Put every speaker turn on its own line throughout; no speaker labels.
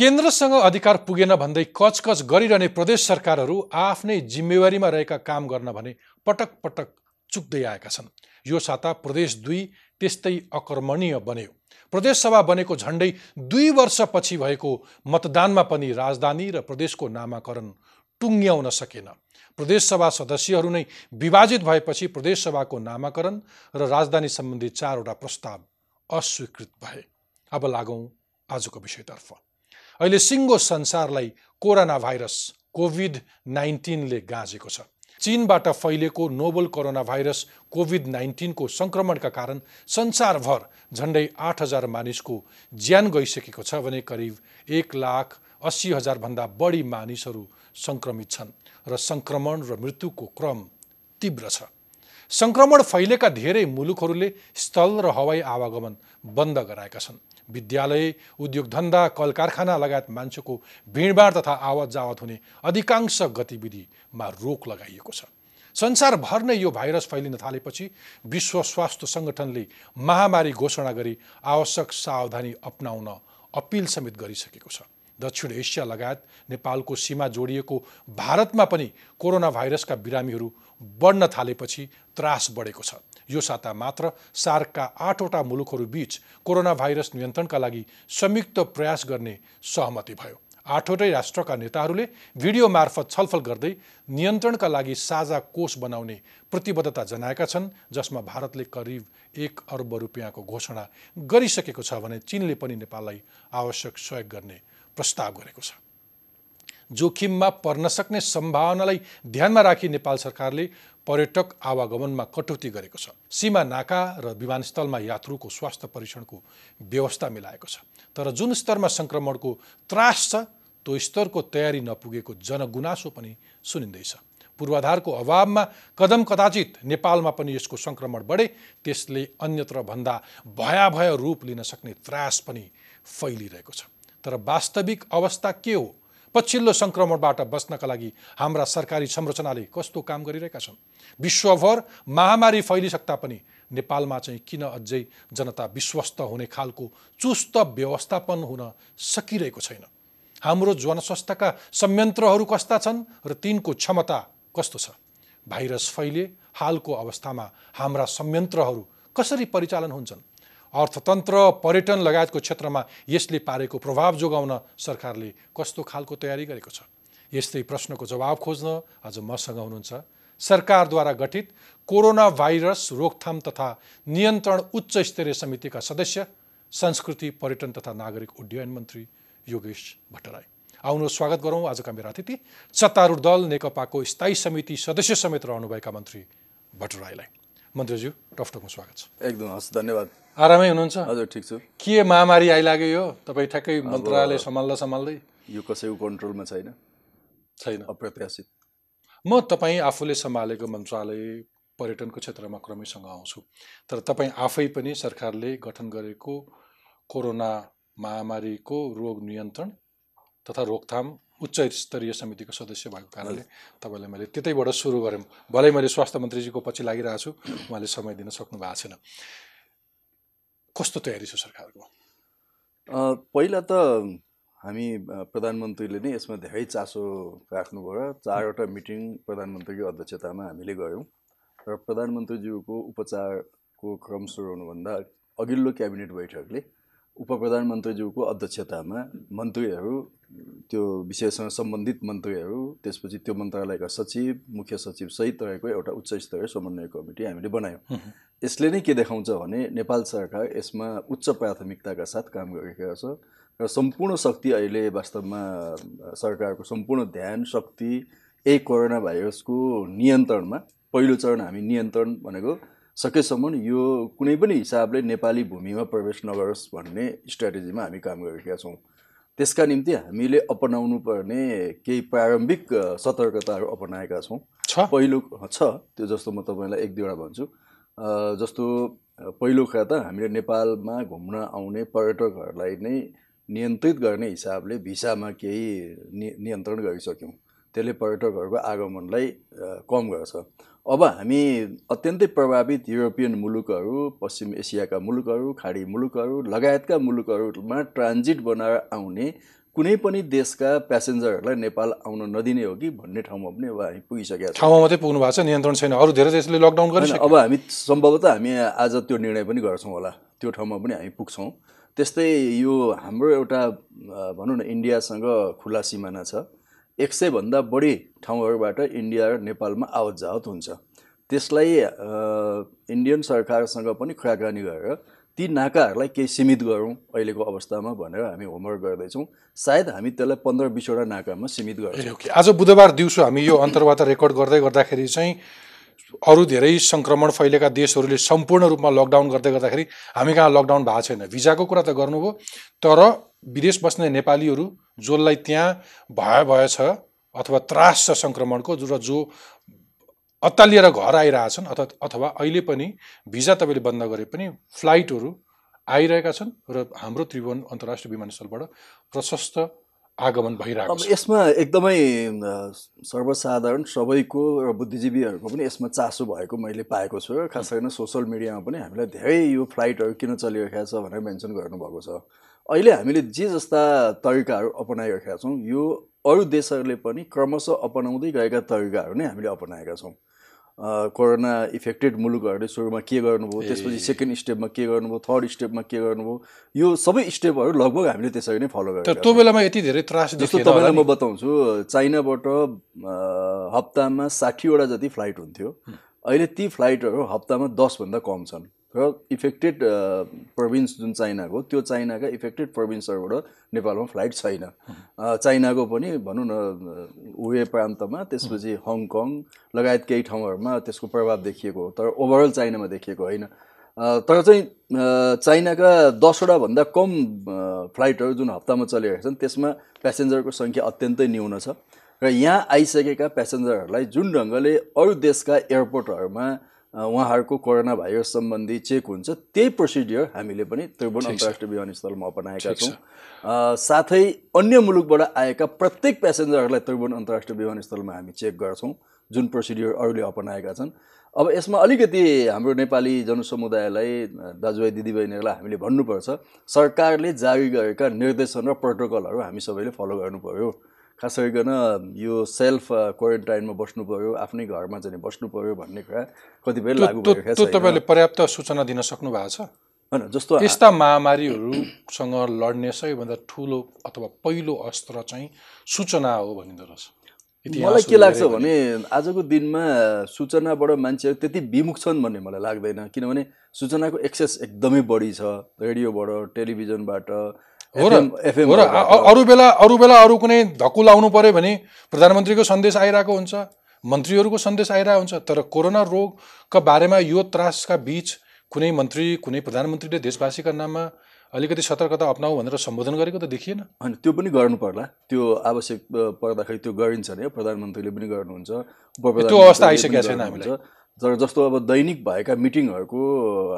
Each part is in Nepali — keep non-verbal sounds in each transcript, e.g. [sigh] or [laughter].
केन्द्रसँग अधिकार पुगेन भन्दै कचकच गरिरहने प्रदेश सरकारहरू आफ्नै जिम्मेवारीमा रहेका काम गर्न भने पटक पटक चुक्दै आएका छन्। यो साता प्रदेश दुई त्यस्तै अकर्मणीय बन्यो। प्रदेशसभा बनेको झन्डै दुई वर्षपछि भएको मतदानमा पनि राजधानी र प्रदेशको नामाकरण टुङ्ग्याउन सकेन। प्रदेशसभा सदस्यहरू नै विभाजित भएपछि प्रदेशसभाको नामाकरण र राजधानी सम्बन्धी चारवटा प्रस्ताव अस्वीकृत भए। अब लागौँ आजको विषयतर्फ। अहिले सिङ्गो संसारलाई कोरोना भाइरस कोभिड नाइन्टिनले गाँजेको छ। चिनबाट फैलिएको नोबल कोरोना भाइरस कोभिड नाइन्टिनको सङ्क्रमणका कारण संसारभर झन्डै आठ हजार मानिसको ज्यान गइसकेको छ भने करिब एक लाख अस्सी हजारभन्दा बढी मानिसहरू सङ्क्रमित छन् र सङ्क्रमण र मृत्युको क्रम तीव्र छ। सङ्क्रमण फैलेका धेरै मुलुकहरूले स्थल र हवाई आवागमन बन्द गराएका छन्। विद्यालय उद्योग धन्दा कल कारखाना लगायत मान्छेको भिडभाड तथा आवत जावत हुने अधिकांश गतिविधिमा रोक लगाइएको छ। संसारभर नै यो भाइरस फैलिन थालेपछि विश्व स्वास्थ्य सङ्गठनले महामारी घोषणा गरी आवश्यक सावधानी अप्नाउन अपिल समेत गरिसकेको छ। दक्षिण एसिया लगायत नेपालको सीमा जोडिएको भारतमा पनि कोरोना भाइरसका बिरामीहरू बढ्न थालेपछि त्रास बढेको छ। यो साता मात्र सार्कका आठवटा मुलुकहरू बिच कोरोना भाइरस नियन्त्रणका लागि संयुक्त प्रयास गर्ने सहमति भयो। आठवटै राष्ट्रका नेताहरूले भिडियो मार्फत छलफल गर्दै नियन्त्रणका लागि साझा कोष बनाउने प्रतिबद्धता जनाएका छन् जसमा भारतले करिब एक अर्ब रुपियाँको घोषणा गरिसकेको छ भने चिनले पनि नेपाललाई आवश्यक सहयोग गर्ने प्रस्ताव गरेको छ। जोखिममा पर्न सक्ने सम्भावनालाई ध्यानमा राखी नेपाल सरकारले पर्यटक आवागमनमा कटौती गरेको छ। सीमा नाका र विमानस्थलमा यात्रुको स्वास्थ्य परीक्षणको व्यवस्था मिलाएको छ। तर जुन स्तरमा सङ्क्रमणको त्रास छ त्यो स्तरको तयारी नपुगेको जनगुनासो पनि सुनिँदैछ। पूर्वाधारको अभावमा कदम कदाचित नेपालमा पनि यसको सङ्क्रमण बढे त्यसले अन्यत्र भन्दा भयाभय रूप लिन सक्ने त्रास पनि फैलिरहेको छ। तर वास्तविक अवस्था के हो? पछिल्लो सङ्क्रमणबाट बच्नका लागि हाम्रा सरकारी संरचनाले कस्तो काम गरिरहेका छन्? विश्वभर महामारी फैलिसक्दा पनि नेपालमा चाहिँ किन अझै जनता विश्वस्त हुने खालको चुस्त व्यवस्थापन हुन सकिरहेको छैन? हाम्रो जनस्वास्थ्यका संयन्त्रहरू कस्ता छन् र तिनको क्षमता कस्तो छ? भाइरस फैले हालको अवस्थामा हाम्रा संयन्त्रहरू कसरी परिचालन हुन्छन्? अर्थतन्त्र पर्यटन लगायतको क्षेत्रमा यसले पारेको प्रभाव जोगाउन सरकारले कस्तो खालको तयारी गरेको छ? यस्तै प्रश्नको जवाब खोज्न आज मसँग हुनुहुन्छ सरकारद्वारा गठित कोरोना भाइरस रोकथाम तथा नियन्त्रण उच्च स्तरीय समितिका सदस्य संस्कृति पर्यटन तथा नागरिक उड्डयन मन्त्री योगेश भट्टराई। आउनु स्वागत गरौँ आजका मेरा अतिथि सत्तारूढ दल नेकपाको स्थायी समिति सदस्य समेत रहनुभएका मन्त्री भट्टराईलाई। मन्त्रीज्यू टफटकमा स्वागत छ।
एकदम हस् धन्यवाद।
आरामै हुनुहुन्छ?
हजुर ठिक छु।
के महामारी आइलाग्यो यो? तपाईँ ठ्याक्कै मन्त्रालय सम्हाल्दा सम्हाल्दै?
यो कसैको कन्ट्रोलमा छैन।
छैन।
अप्रत्याशित।
म तपाईँ आफूले सम्हालेको मन्त्रालय पर्यटनको क्षेत्रमा क्रमैसँग आउँछु। तर तपाईँ आफै पनि सरकारले गठन गरेको कोरोना महामारीको रोग नियन्त्रण तथा रोकथाम उच्च स्तरीय समितिको सदस्य भएको कारणले तपाईँलाई मैले त्यतैबाट सुरु गरेँ भलै मैले स्वास्थ्य मन्त्रीजीको पछि लागिरहेको छु उहाँले समय दिन सक्नु भएको छैन। कस्तो तयारी छ सरकारको?
पहिला त हामी प्रधानमन्त्रीले नै यसमा धेरै चासो राख्नुभयो चारवटा मिटिङ प्रधानमन्त्रीको अध्यक्षतामा हामीले गयौँ र प्रधानमन्त्रीज्यूको उपचारको क्रम सुरु हुनुभन्दा अघिल्लो क्याबिनेट बैठकले उप प्रधानमन्त्रीज्यूको अध्यक्षतामा मन्त्रीहरू त्यो विषयसँग सम्बन्धित मन्त्रीहरू त्यसपछि त्यो मन्त्रालयका सचिव मुख्य सचिव सहित रहेको एउटा उच्च स्तरीय समन्वय कमिटी हामीले बनायौँ। यसले नै के देखाउँछ भने नेपाल सरकार यसमा उच्च प्राथमिकताका साथ काम गरिरहेको छ र सम्पूर्ण शक्ति अहिले वास्तवमा सरकारको सम्पूर्ण ध्यान शक्ति यही कोरोना भाइरसको नियन्त्रणमा पहिलो चरण हामी नियन्त्रण भनेको सकेसम्म यो कुनै पनि हिसाबले नेपाली भूमिमा प्रवेश नगरोस् भन्ने स्ट्राटेजीमा हामी काम गरिरहेका छौँ। त्यसका निम्ति हामीले अपनाउनु पर्ने केही प्रारम्भिक सतर्कताहरू अपनाएका छौँ।
छ।
पहिलो छ त्यो जस्तो म तपाईँलाई एक दुईवटा भन्छु। जस्तो पहिलो कुरा त हामीले नेपालमा घुम्न आउने पर्यटकहरूलाई नै नियन्त्रित गर्ने हिसाबले भिसामा केही नि नियन्त्रण गरिसक्यौँ। त्यसले पर्यटकहरूको आगमनलाई कम गर्छ। अब हामी अत्यन्तै प्रभावित युरोपियन मुलुकहरू पश्चिम एसियाका मुलुकहरू खाडी मुलुकहरू लगायतका मुलुकहरूमा ट्रान्जिट बनाएर आउने कुनै पनि देशका प्यासेन्जरहरूलाई नेपाल आउन नदिने हो कि भन्ने ठाउँमा पनि अब हामी पुगिसकेका छौँ।
ठाउँमा मात्रै पुग्नु भएको छ नियन्त्रण छैन। अरू धेरै देशले लकडाउन गरिसक्यो।
अब हामी सम्भवतः हामी आज त्यो निर्णय पनि गर्छौँ होला। त्यो ठाउँमा पनि हामी पुग्छौँ। त्यस्तै यो हाम्रो एउटा भनौँ न इन्डियासँग खुला सिमाना छ। एक सयभन्दा बढी ठाउँहरूबाट इन्डिया र नेपालमा आवत जावत हुन्छ। त्यसलाई इन्डियन सरकारसँग पनि कुराकानी गरेर ती नाकाहरूलाई केही सीमित गरौँ अहिलेको अवस्थामा भनेर हामी होमवर्क गर्दैछौँ। सायद हामी त्यसलाई पन्ध्र बिसवटा नाकामा सीमित गर्छौँ।
आज बुधबार दिउँसो हामी यो अन्तर्वार्ता रेकर्ड गर्दै गर्दाखेरि चाहिँ अरू धेरै सङ्क्रमण फैलेका देशहरूले सम्पूर्ण रूपमा लकडाउन गर्दै गर्दाखेरि हामी कहाँ लकडाउन भएको छैन। भिजाको कुरा त गर्नुभयो तर विदेश बस्ने नेपालीहरू जसलाई त्यहाँ भए भएछ अथवा त्रास छ सङ्क्रमणको जो- र जो अत्तालिएर घर आइरहेछन् अथवा अथवा अहिले पनि भिजा तपाईँले बन्द गरे पनि फ्लाइटहरू आइरहेका छन् र हाम्रो त्रिभुवन अन्तर्राष्ट्रिय विमानस्थलबाट प्रशस्त आगमन भइरहेको छ।
यसमा एकदमै सर्वसाधारण सबैको र बुद्धिजीवीहरूको पनि यसमा चासो भएको मैले पाएको छु र खास गरेर सोसियल मिडियामा पनि हामीलाई धेरै यो फ्लाइटहरू किन चलिरहेको छ भनेर मेन्सन गर्नुभएको छ। अहिले हामीले जे जस्ता तरिकाहरू अपनाइरहेका छौँ यो अरू देशहरूले पनि क्रमशः अपनाउँदै गएका तरिकाहरू नै हामीले अपनाएका छौँ। कोरोना इफेक्टेड मुलुकहरूले सुरुमा के गर्नुभयो त्यसपछि सेकेन्ड स्टेपमा के गर्नुभयो थर्ड स्टेपमा के गर्नुभयो यो सबै स्टेपहरू लगभग हामीले त्यसरी नै फलो गरेका
त्यो बेलामा यति धेरै त्रास
जस्तो तपाईँलाई। म बताउँछु चाइनाबाट हप्तामा साठीवटा जति फ्लाइट हुन्थ्यो अहिले ती फ्लाइटहरू हप्तामा दसभन्दा कम छन्। र इफेक्टेड प्रोभिन्स जुन चाइनाको त्यो चाइनाका इफेक्टेड प्रोभिन्सहरूबाट नेपालमा फ्लाइट छैन। चाइनाको पनि भनौँ न उवे प्रान्तमा त्यसपछि हङकङ लगायत केही ठाउँहरूमा त्यसको प्रभाव देखिएको हो तर ओभरअल चाइनामा देखिएको होइन। तर चाहिँ चाइनाका दसवटा भन्दा कम फ्लाइटहरू जुन हप्तामा चलिरहेका छन् त्यसमा प्यासेन्जरको सङ्ख्या अत्यन्तै न्यून छ। र यहाँ आइसकेका प्यासेन्जरहरूलाई जुन ढङ्गले अरू देशका एयरपोर्टहरूमा उहाँहरूको कोरोना भाइरस सम्बन्धी चेक हुन्छ त्यही प्रोसिडियर हामीले पनि त्रिभुवन अन्तर्राष्ट्रिय विमानस्थलमा अपनाएका छौँ। साथै अन्य मुलुकबाट आएका प्रत्येक प्यासेन्जरहरूलाई त्रिभुवन अन्तर्राष्ट्रिय विमानस्थलमा हामी चेक गर्छौँ जुन प्रोसिडियर अरूले अपनाएका छन्। अब यसमा अलिकति हाम्रो नेपाली जनसमुदायलाई दाजुभाइ दिदीबहिनीहरूलाई हामीले भन्नुपर्छ सरकारले जारी गरेका निर्देशन र प्रोटोकलहरू हामी सबैले फलो गर्नु पर्यो। खास गरिकन यो सेल्फ क्वारेन्टाइनमा बस्नु पर्यो आफ्नै घरमा चाहिँ बस्नु पर्यो भन्ने कुरा कतिपय लागु
त्यो तपाईँले पर्याप्त सूचना दिन सक्नु भएको छ?
होइन जस्तो
यस्ता महामारीहरूसँग लड्ने सबैभन्दा ठुलो अथवा पहिलो अस्त्र चाहिँ सूचना हो भनिँदो रहेछ।
मलाई के लाग्छ भने आजको दिनमा सूचनाबाट मान्छेहरू त्यति विमुख छन् भन्ने मलाई लाग्दैन किनभने सूचनाको एक्सेस एकदमै बढी छ रेडियोबाट टेलिभिजनबाट
हो र हो र अरू बेला अरू बेला अरू कुनै धक्कु लाउनु पऱ्यो भने प्रधानमन्त्रीको सन्देश आइरहेको हुन्छ मन्त्रीहरूको सन्देश आइरहेको हुन्छ तर कोरोना रोगका बारेमा यो त्रासका बिच कुनै मन्त्री कुनै प्रधानमन्त्रीले देशवासीका नाममा अलिकति सतर्कता अप्नाऊ भनेर सम्बोधन गरेको त देखिएन।
होइन त्यो पनि गर्नु पर्ला। त्यो आवश्यक पर्दाखेरि त्यो गरिन्छ नि प्रधानमन्त्रीले पनि गर्नुहुन्छ
त्यो अवस्था आइसकेको छैन
हामीलाई। तर जस्तो अब दैनिक भएका मिटिङहरूको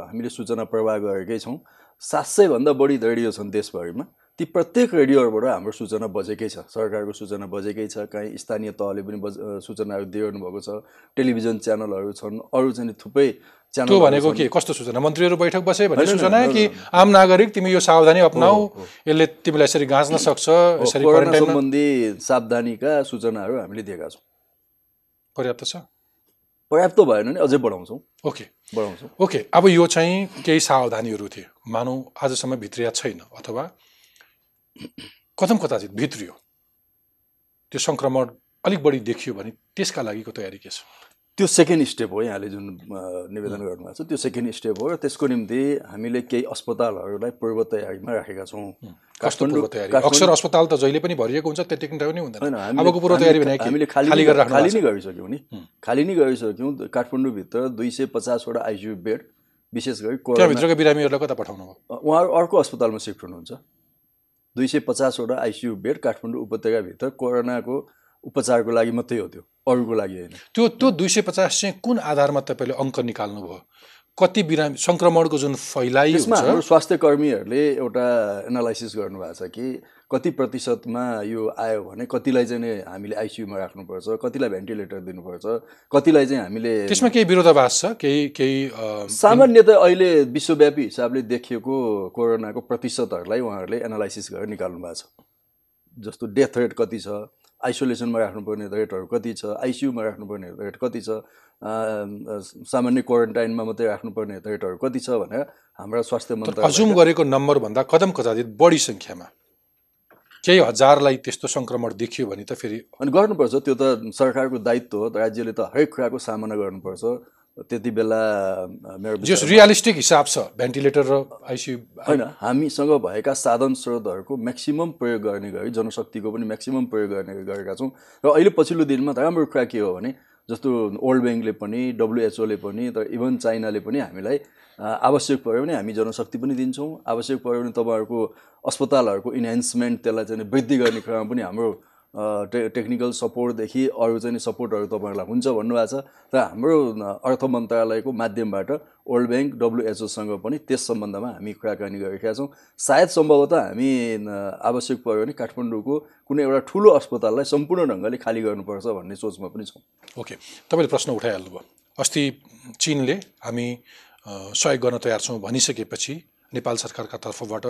हामीले सूचना प्रवाह गरेकै छौँ सात सयभन्दा बढी रेडियो छन् देशभरिमा। ती प्रत्येक रेडियोहरूबाट हाम्रो सूचना बजेकै छ। सरकारको सूचना बजेकै छ। काहीँ स्थानीय तहले पनि बज सूचनाहरू दिइरहनु भएको छ। टेलिभिजन च्यानलहरू छन्। अरू चाहिँ थुप्रै च्यानल
भनेको के? कस्तो सूचना? मन्त्रीहरू बैठक बसे भन्ने सूचना कि आम नागरिक तिमी यो सावधानी अप्नाऊ। यसले तिमीलाई यसरी गाँच्न सक्छ। यसरी
सम्बन्धी सावधानीका सूचनाहरू हामीले दिएका छौँ।
पर्याप्त छ।
पर्याप्त भएन भने अझै बढाउँछौँ।
ओके।
बढाउँछौँ।
ओके अब यो चाहिँ केही सावधानीहरू थिए। मानौ आजसम्म भित्रिया छैन अथवा कथम कदाचित भित्रियो। त्यो सङ्क्रमण अलिक बढी देखियो भने त्यसका लागिको तयारी के छ?
त्यो सेकेन्ड स्टेप हो यहाँले जुन निवेदन गर्नुभएको छ त्यो सेकेन्ड स्टेप हो र त्यसको निम्ति हामीले केही अस्पतालहरूलाई पूर्व तयारीमा राखेका छौँ।
अक्सर अस्पताल त जहिले पनि भरिएको हुन्छ त्यति टाइम नै
होइन,
हुँदैन
हामीले-
अबको पूर्व तयारी भने
हामीले-
के?
हामीले खाली
खाली
नै गरिसक्यौँ नि। खाली नै गरिसक्यौँ काठमाडौँभित्र दुई सय पचासवटा आइसियु बेड विशेष गरी
त्यहाँभित्रका बिरामीहरूलाई कता पठाउनु भयो?
उहाँहरू अर्को अस्पतालमा सिफ्ट हुनुहुन्छ। दुई सय पचासवटा आइसियु बेड काठमाडौँ उपत्यकाभित्र कोरोनाको उपचारको लागि मात्रै हो त्यो अरूको लागि होइन।
त्यो त्यो दुई सय पचास चाहिँ कुन आधारमा तपाईँले अङ्क निकाल्नुभयो? कति बिरामी सङ्क्रमणको जुन फैलाइ
हाम्रो स्वास्थ्य कर्मीहरूले एउटा एनालाइसिस गर्नुभएको छ कि कति प्रतिशतमा यो आयो भने कतिलाई चाहिँ नि हामीले आइसियुमा राख्नुपर्छ कतिलाई भेन्टिलेटर दिनुपर्छ कतिलाई चाहिँ हामीले
त्यसमा केही विरोधाभास छ? केही केही
सामान्यतः अहिले विश्वव्यापी हिसाबले देखिएको कोरोनाको प्रतिशतहरूलाई उहाँहरूले एनालाइसिस गरेर निकाल्नु भएको छ। जस्तो डेथ रेट कति छ आइसोलेसनमा राख्नुपर्ने रेटहरू कति छ? आइसियुमा राख्नुपर्ने रेट कति छ? सामान्य क्वारेन्टाइनमा मात्रै राख्नुपर्ने रेटहरू कति छ भनेर हाम्रा स्वास्थ्य
तर
मन्त्रालय
अजुम गरेको नम्बरभन्दा कदम कदाचित बढी सङ्ख्यामा। केही हजारलाई त्यस्तो सङ्क्रमण देखियो भने त फेरि
अनि गर्नुपर्छ त्यो त सरकारको दायित्व हो राज्यले त हरेक कुराको सामना गर्नुपर्छ। त्यति बेला मेरो
जस रियालिस्टिक हिसाब छ भेन्टिलेटर र आइसियु
होइन हामीसँग भएका साधन स्रोतहरूको म्याक्सिमम प्रयोग गर्ने गरी जनशक्तिको पनि म्याक्सिमम प्रयोग गर्ने गरी गरेका छौँ। र अहिले पछिल्लो दिनमा त राम्रो कुरा के हो भने जस्तो वर्ल्ड ब्याङ्कले पनि डब्लुएचओले पनि तर इभन चाइनाले पनि हामीलाई आवश्यक पऱ्यो भने हामी जनशक्ति पनि दिन्छौँ। आवश्यक पऱ्यो भने तपाईँहरूको अस्पतालहरूको इन्हान्समेन्ट त्यसलाई चाहिँ वृद्धि गर्ने क्रममा पनि हाम्रो टे टेक्निकल सपोर्टदेखि अरू चाहिँ सपोर्टहरू तपाईँहरूलाई हुन्छ भन्नुभएको छ। र हाम्रो अर्थ मन्त्रालयको माध्यमबाट वर्ल्ड ब्याङ्क डब्लुएचओसँग पनि त्यस सम्बन्धमा हामी कुराकानी गरिरहेका छौँ। सायद सम्भवतः हामी आवश्यक पऱ्यो भने काठमाडौँको कुनै एउटा ठुलो अस्पताललाई सम्पूर्ण ढङ्गले खाली गर्नुपर्छ भन्ने सोचमा पनि छौँ।
ओके तपाईँले प्रश्न उठाइहाल्नुभयो अस्ति चिनले हामी सहयोग गर्न तयार छौँ भनिसकेपछि नेपाल सरकारका तर्फबाट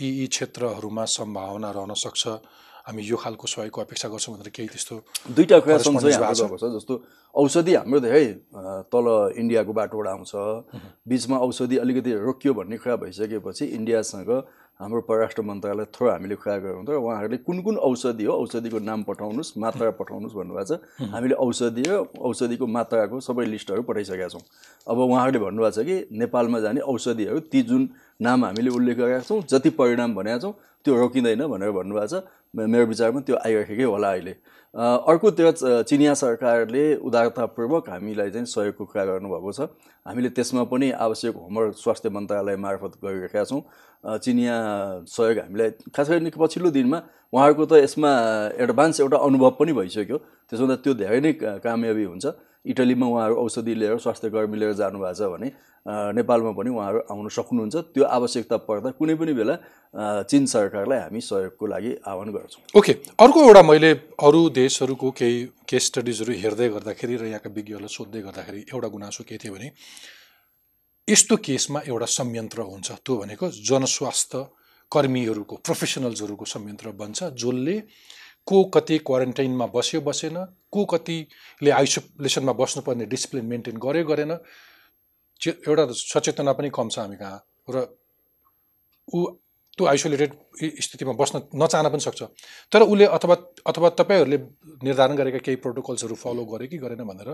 यी यी क्षेत्रहरूमा सम्भावना रहन सक्छ। हामी यो खालको सहयोगको अपेक्षा गर्छौँ भनेर केही त्यस्तो
दुईवटा कुरा
भएको छ।
जस्तो औषधि हाम्रो धेरै तल इन्डियाको बाटोबाट आउँछ। बिचमा औषधि अलिकति रोकियो भन्ने कुरा भइसकेपछि इन्डियासँग हाम्रो परराष्ट्र मन्त्रालय थ्रो हामीले कुरा गरौँ तर उहाँहरूले कुन कुन औषधि हो औषधिको नाम पठाउनुहोस् मात्रा पठाउनुहोस् भन्नुभएको छ। हामीले औषधि र औषधिको मात्राको सबै लिस्टहरू पठाइसकेका छौँ। अब उहाँहरूले भन्नुभएको छ कि नेपालमा जाने औषधिहरू ती जुन नाम हामीले उल्लेख गरेका छौँ जति परिणाम भनेका छौँ त्यो रोकिँदैन भनेर भन्नुभएको छ। मेरो विचारमा त्यो आइराखेकै होला अहिले। अ, अर्कोतिर च- चिनिया सरकारले उदारतापूर्वक हामीलाई चाहिँ सहयोगको कुरा गर्नुभएको छ। हामीले त्यसमा पनि आवश्यक होमवर्क स्वास्थ्य मन्त्रालय मार्फत गरिरहेका छौँ। चिनिया सहयोग हामीलाई खास गरी पछिल्लो दिनमा उहाँहरूको त यसमा एडभान्स एउटा अनुभव पनि भइसक्यो। त्यसो हुँदा त्यो धेरै नै कामयाबी हुन्छ। इटलीमा उहाँहरू औषधि लिएर स्वास्थ्य कर्मी लिएर जानुभएको छ भने नेपालमा पनि उहाँहरू आउन सक्नुहुन्छ। त्यो आवश्यकता पर्दा कुनै पनि बेला चिन सरकारलाई हामी सहयोगको लागि आह्वान गर्छौँ।
ओके अर्को एउटा मैले अरू देशहरूको केही केस स्टडिजहरू हेर्दै गर्दाखेरि र यहाँका विज्ञहरूलाई सोध्दै गर्दाखेरि एउटा गुनासो के थियो भने यस्तो केसमा एउटा संयन्त्र हुन्छ। त्यो भनेको जनस्वास्थ्य कर्मीहरूको प्रोफेसनल्सहरूको संयन्त्र बन्छ जसले को कति क्वारेन्टाइनमा बस्यो बसेन को कतिले आइसोलेसनमा बस्नुपर्ने डिसिप्लिन मेन्टेन गर्यो गरेन एउटा सचेतना पनि कम छ हामी कहाँ? र ऊ त्यो आइसोलेटेड स्थितिमा बस्न नचाहन पनि सक्छ। तर उसले अथवा अथवा तपाईँहरूले निर्धारण गरेका केही प्रोटोकल्सहरू फलो गर्यो कि गरेन भनेर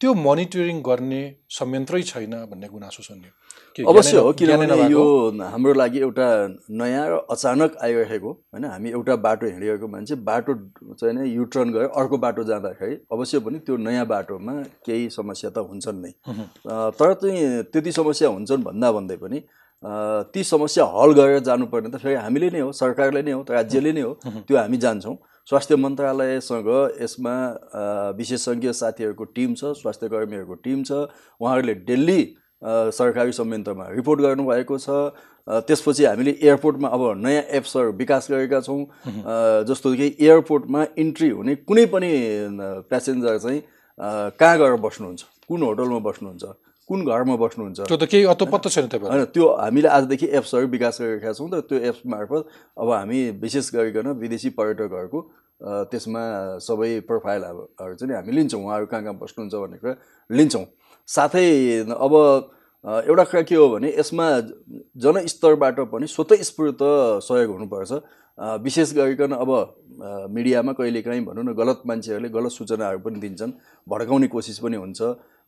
त्यो मोनिटरिङ गर्ने संयन्त्रै छैन भन्ने गुनासो सुन्यो
अवश्य हो किनभने? यो हाम्रो लागि एउटा नयाँ र अचानक आइरहेको होइन? हामी एउटा बाटो हिँडिरहेको मान्छे बाटो चाहिँ नै युटर्न गरेर अर्को बाटो जाँदाखेरि अवश्य पनि त्यो नयाँ बाटोमा केही समस्या त हुन्छन् नै। तर चाहिँ त्यति समस्या हुन्छन् भन्दा भन्दै पनि ती समस्या हल गरेर जानुपर्ने त फेरि हामीले नै हो सरकारले नै हो राज्यले नै हो [laughs] त्यो हामी जान्छौँ। स्वास्थ्य मन्त्रालयसँग यसमा विशेषज्ञ साथीहरूको टिम छ स्वास्थ्य कर्मीहरूको टिम छ उहाँहरूले डेली सरकारी संयन्त्रमा रिपोर्ट गर्नुभएको छ। त्यसपछि हामीले एयरपोर्टमा अब नयाँ एप्सहरू विकास गरेका छौँ। [laughs] जस्तो कि एयरपोर्टमा इन्ट्री हुने कुनै पनि प्यासेन्जर चाहिँ कहाँ गएर बस्नुहुन्छ? कुन होटलमा बस्नुहुन्छ? कुन घरमा बस्नुहुन्छ?
त्यो त केही अत्तो छैन तपाईँहरू
होइन त्यो हामीले आजदेखि एप्सहरू विकास गरिरहेका छौँ र त्यो एप्स मार्फत अब हामी विशेष गरिकन विदेशी पर्यटकहरूको त्यसमा सबै प्रोफाइलहरू चाहिँ हामी लिन्छौँ। उहाँहरू कहाँ कहाँ बस्नुहुन्छ भन्ने कुरा लिन्छौँ। साथै अब एउटा कुरा के हो भने यसमा जनस्तरबाट पनि स्वतःस्फूर्त सहयोग हुनुपर्छ। विशेष गरिकन अब मिडियामा कहिलेकाहीँ भनौँ न गलत मान्छेहरूले गलत सूचनाहरू पनि दिन्छन् भड्काउने कोसिस पनि हुन्छ।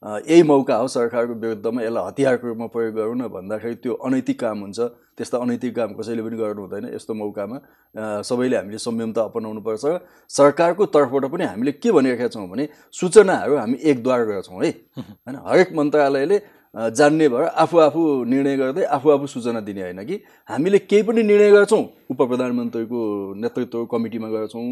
यही मौका हो सरकारको विरुद्धमा यसलाई हतियारको रूपमा प्रयोग गरौँ न भन्दाखेरि त्यो अनैतिक काम हुन्छ। त्यस्ता अनैतिक काम कसैले पनि गर्नु हुँदैन यस्तो मौकामा। सबैले हामीले संयमता अपनाउनुपर्छ र सरकारको तर्फबाट पनि हामीले के भनिरहेका छौँ भने सूचनाहरू हामी एकद्वार गर्छौँ है। [laughs] होइन हरेक मन्त्रालयले जान्ने भएर आफू आफू निर्णय गर्दै आफू आफू सूचना दिने होइन कि हामीले केही पनि निर्णय गर्छौँ। उप प्रधानमन्त्रीको नेतृत्व कमिटीमा गर्छौँ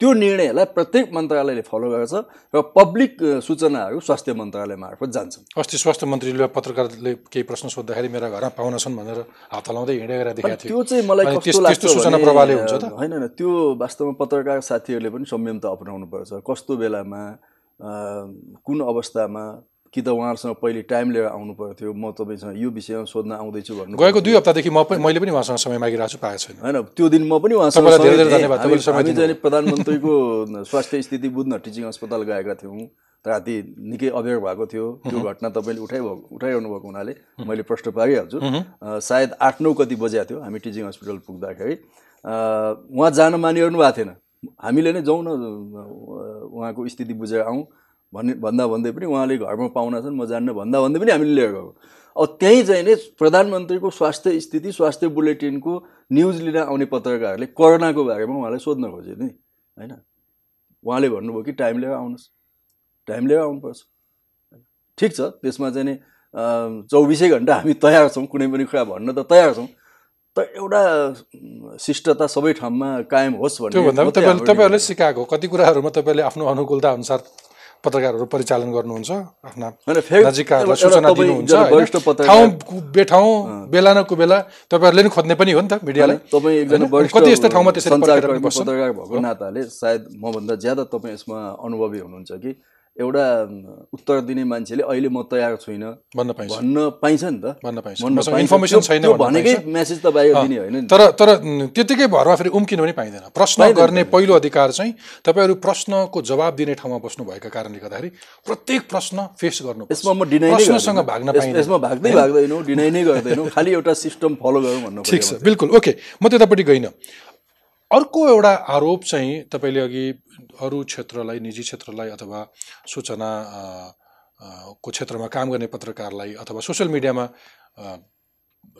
त्यो निर्णयलाई प्रत्येक मन्त्रालयले फलो गर्छ र पब्लिक सूचनाहरू स्वास्थ्य मन्त्रालय मार्फत जान्छन्।
अस्ति स्वास्थ्य मन्त्रीले पत्रकारले केही प्रश्न सोद्धाखेरि मेरा घरमा पाहुना छन् भनेर हात हलाउँदै हिँडेर देखाएको थियो।
त्यो चाहिँ मलाई कस्तो लाग्छ
सूचना प्रभावले हुन्छ त?
होइन होइन त्यो वास्तवमा पत्रकार साथीहरूले पनि संयमता अपनाउनु पर्छ। कस्तो बेलामा कुन अवस्थामा कि त उहाँहरूसँग पहिले टाइम लिएर आउनु पर्थ्यो म तपाईँसँग यो विषयमा सोध्न आउँदैछु भन्नु
गएको दुई हप्तादेखि म पनि मैले पनि उहाँसँग समय मागिरहेको छु पाएको छैन।
होइन त्यो दिन म पनि उहाँसँग हामी- चाहिँ। प्रधानमन्त्रीको [laughs] स्वास्थ्य स्थिति बुझ्न टिचिङ अस्पताल गएका थियौँ। राति निकै अबेर भएको थियो। त्यो घटना तपाईँले उठाइभएको उठाइरहनु भएको हुनाले मैले प्रश्न पारिहाल्छु। सायद आठ नौ कति बजेको थियो हामी टिचिङ हस्पिटल पुग्दाखेरि। उहाँ जान मानिरहनु भएको थिएन। हामीले नै जाउँ न उहाँको स्थिति बुझेर आउँ। भन्ने भन्दा भन्दै पनि उहाँले घरमा पाहुना छन् म जान्न भन्दा भन्दै पनि हामीले लिएर गएको। अब त्यहीँ चाहिँ नै प्रधानमन्त्रीको स्वास्थ्य स्थिति स्वास्थ्य बुलेटिनको न्युज लिन आउने पत्रकारहरूले कोरोनाको बारेमा उहाँलाई सोध्न खोजे नि होइन? उहाँले भन्नुभयो कि टाइम लिएर आउनुहोस् टाइम लिएर आउनुपर्छ। ठिक छ त्यसमा चाहिँ नि चौबिसै घन्टा हामी तयार छौँ कुनै पनि कुरा भन्न त तयार छौँ तर एउटा शिष्टता सबै ठाउँमा कायम होस् भन्ने
तपाईँहरूले सिकाएको कति कुराहरूमा तपाईँले आफ्नो अनुकूलता अनुसार पत्रकारहरू परिचालन गर्नुहुन्छ आफ्ना
एउटा-
सूचना दिनुहुन्छ ठाउँ बेठाउँ बेला न कुबेला तपाईँहरूले नि खोज्ने पनि हो नि त मिडियालाई।
तपाईँ एकजना
कति यस्तो ठाउँमा त्यसरी?
पत्रकार भएको नाताले सायद मभन्दा ज्यादा तपाईँ यसमा अनुभवी हुनुहुन्छ कि एउटा उत्तर दिने मान्छेले अहिले म तयार छुइनँ
भन्न पाइन्छ।
भन्न पाइन्छ नि त।
भन्न पाइन्छ। इन्फर्मेसन छैन
भनेकै। मेसेज त बाहिर दिने होइन
तर तर त्यतिकै भरमा फेरि उम्किनु पनि पाइँदैन। प्रश्न गर्ने पहिलो अधिकार चाहिँ तपाईँहरू प्रश्नको जवाब दिने ठाउँमा बस्नुभएका कारणले गर्दाखेरि प्रत्येक प्रश्न फेस गर्नु
यसमा म डिनाइ
प्रश्नसँग। भाग्न पाइँदैन।
यसमा भाग्दै भाग्दैनौँ डिनाइ नै गर्दैनौँ। खालि एउटा सिस्टम फलो गरौँ भन्नु
ठिक छ। बिल्कुल। ओके म त्यतापट्टि गइनँ। अर्को एउटा आरोप चाहिँ तपाईँले अघि अरू क्षेत्रलाई निजी क्षेत्रलाई अथवा सूचना को क्षेत्रमा काम गर्ने पत्रकारलाई अथवा सोसियल मिडियामा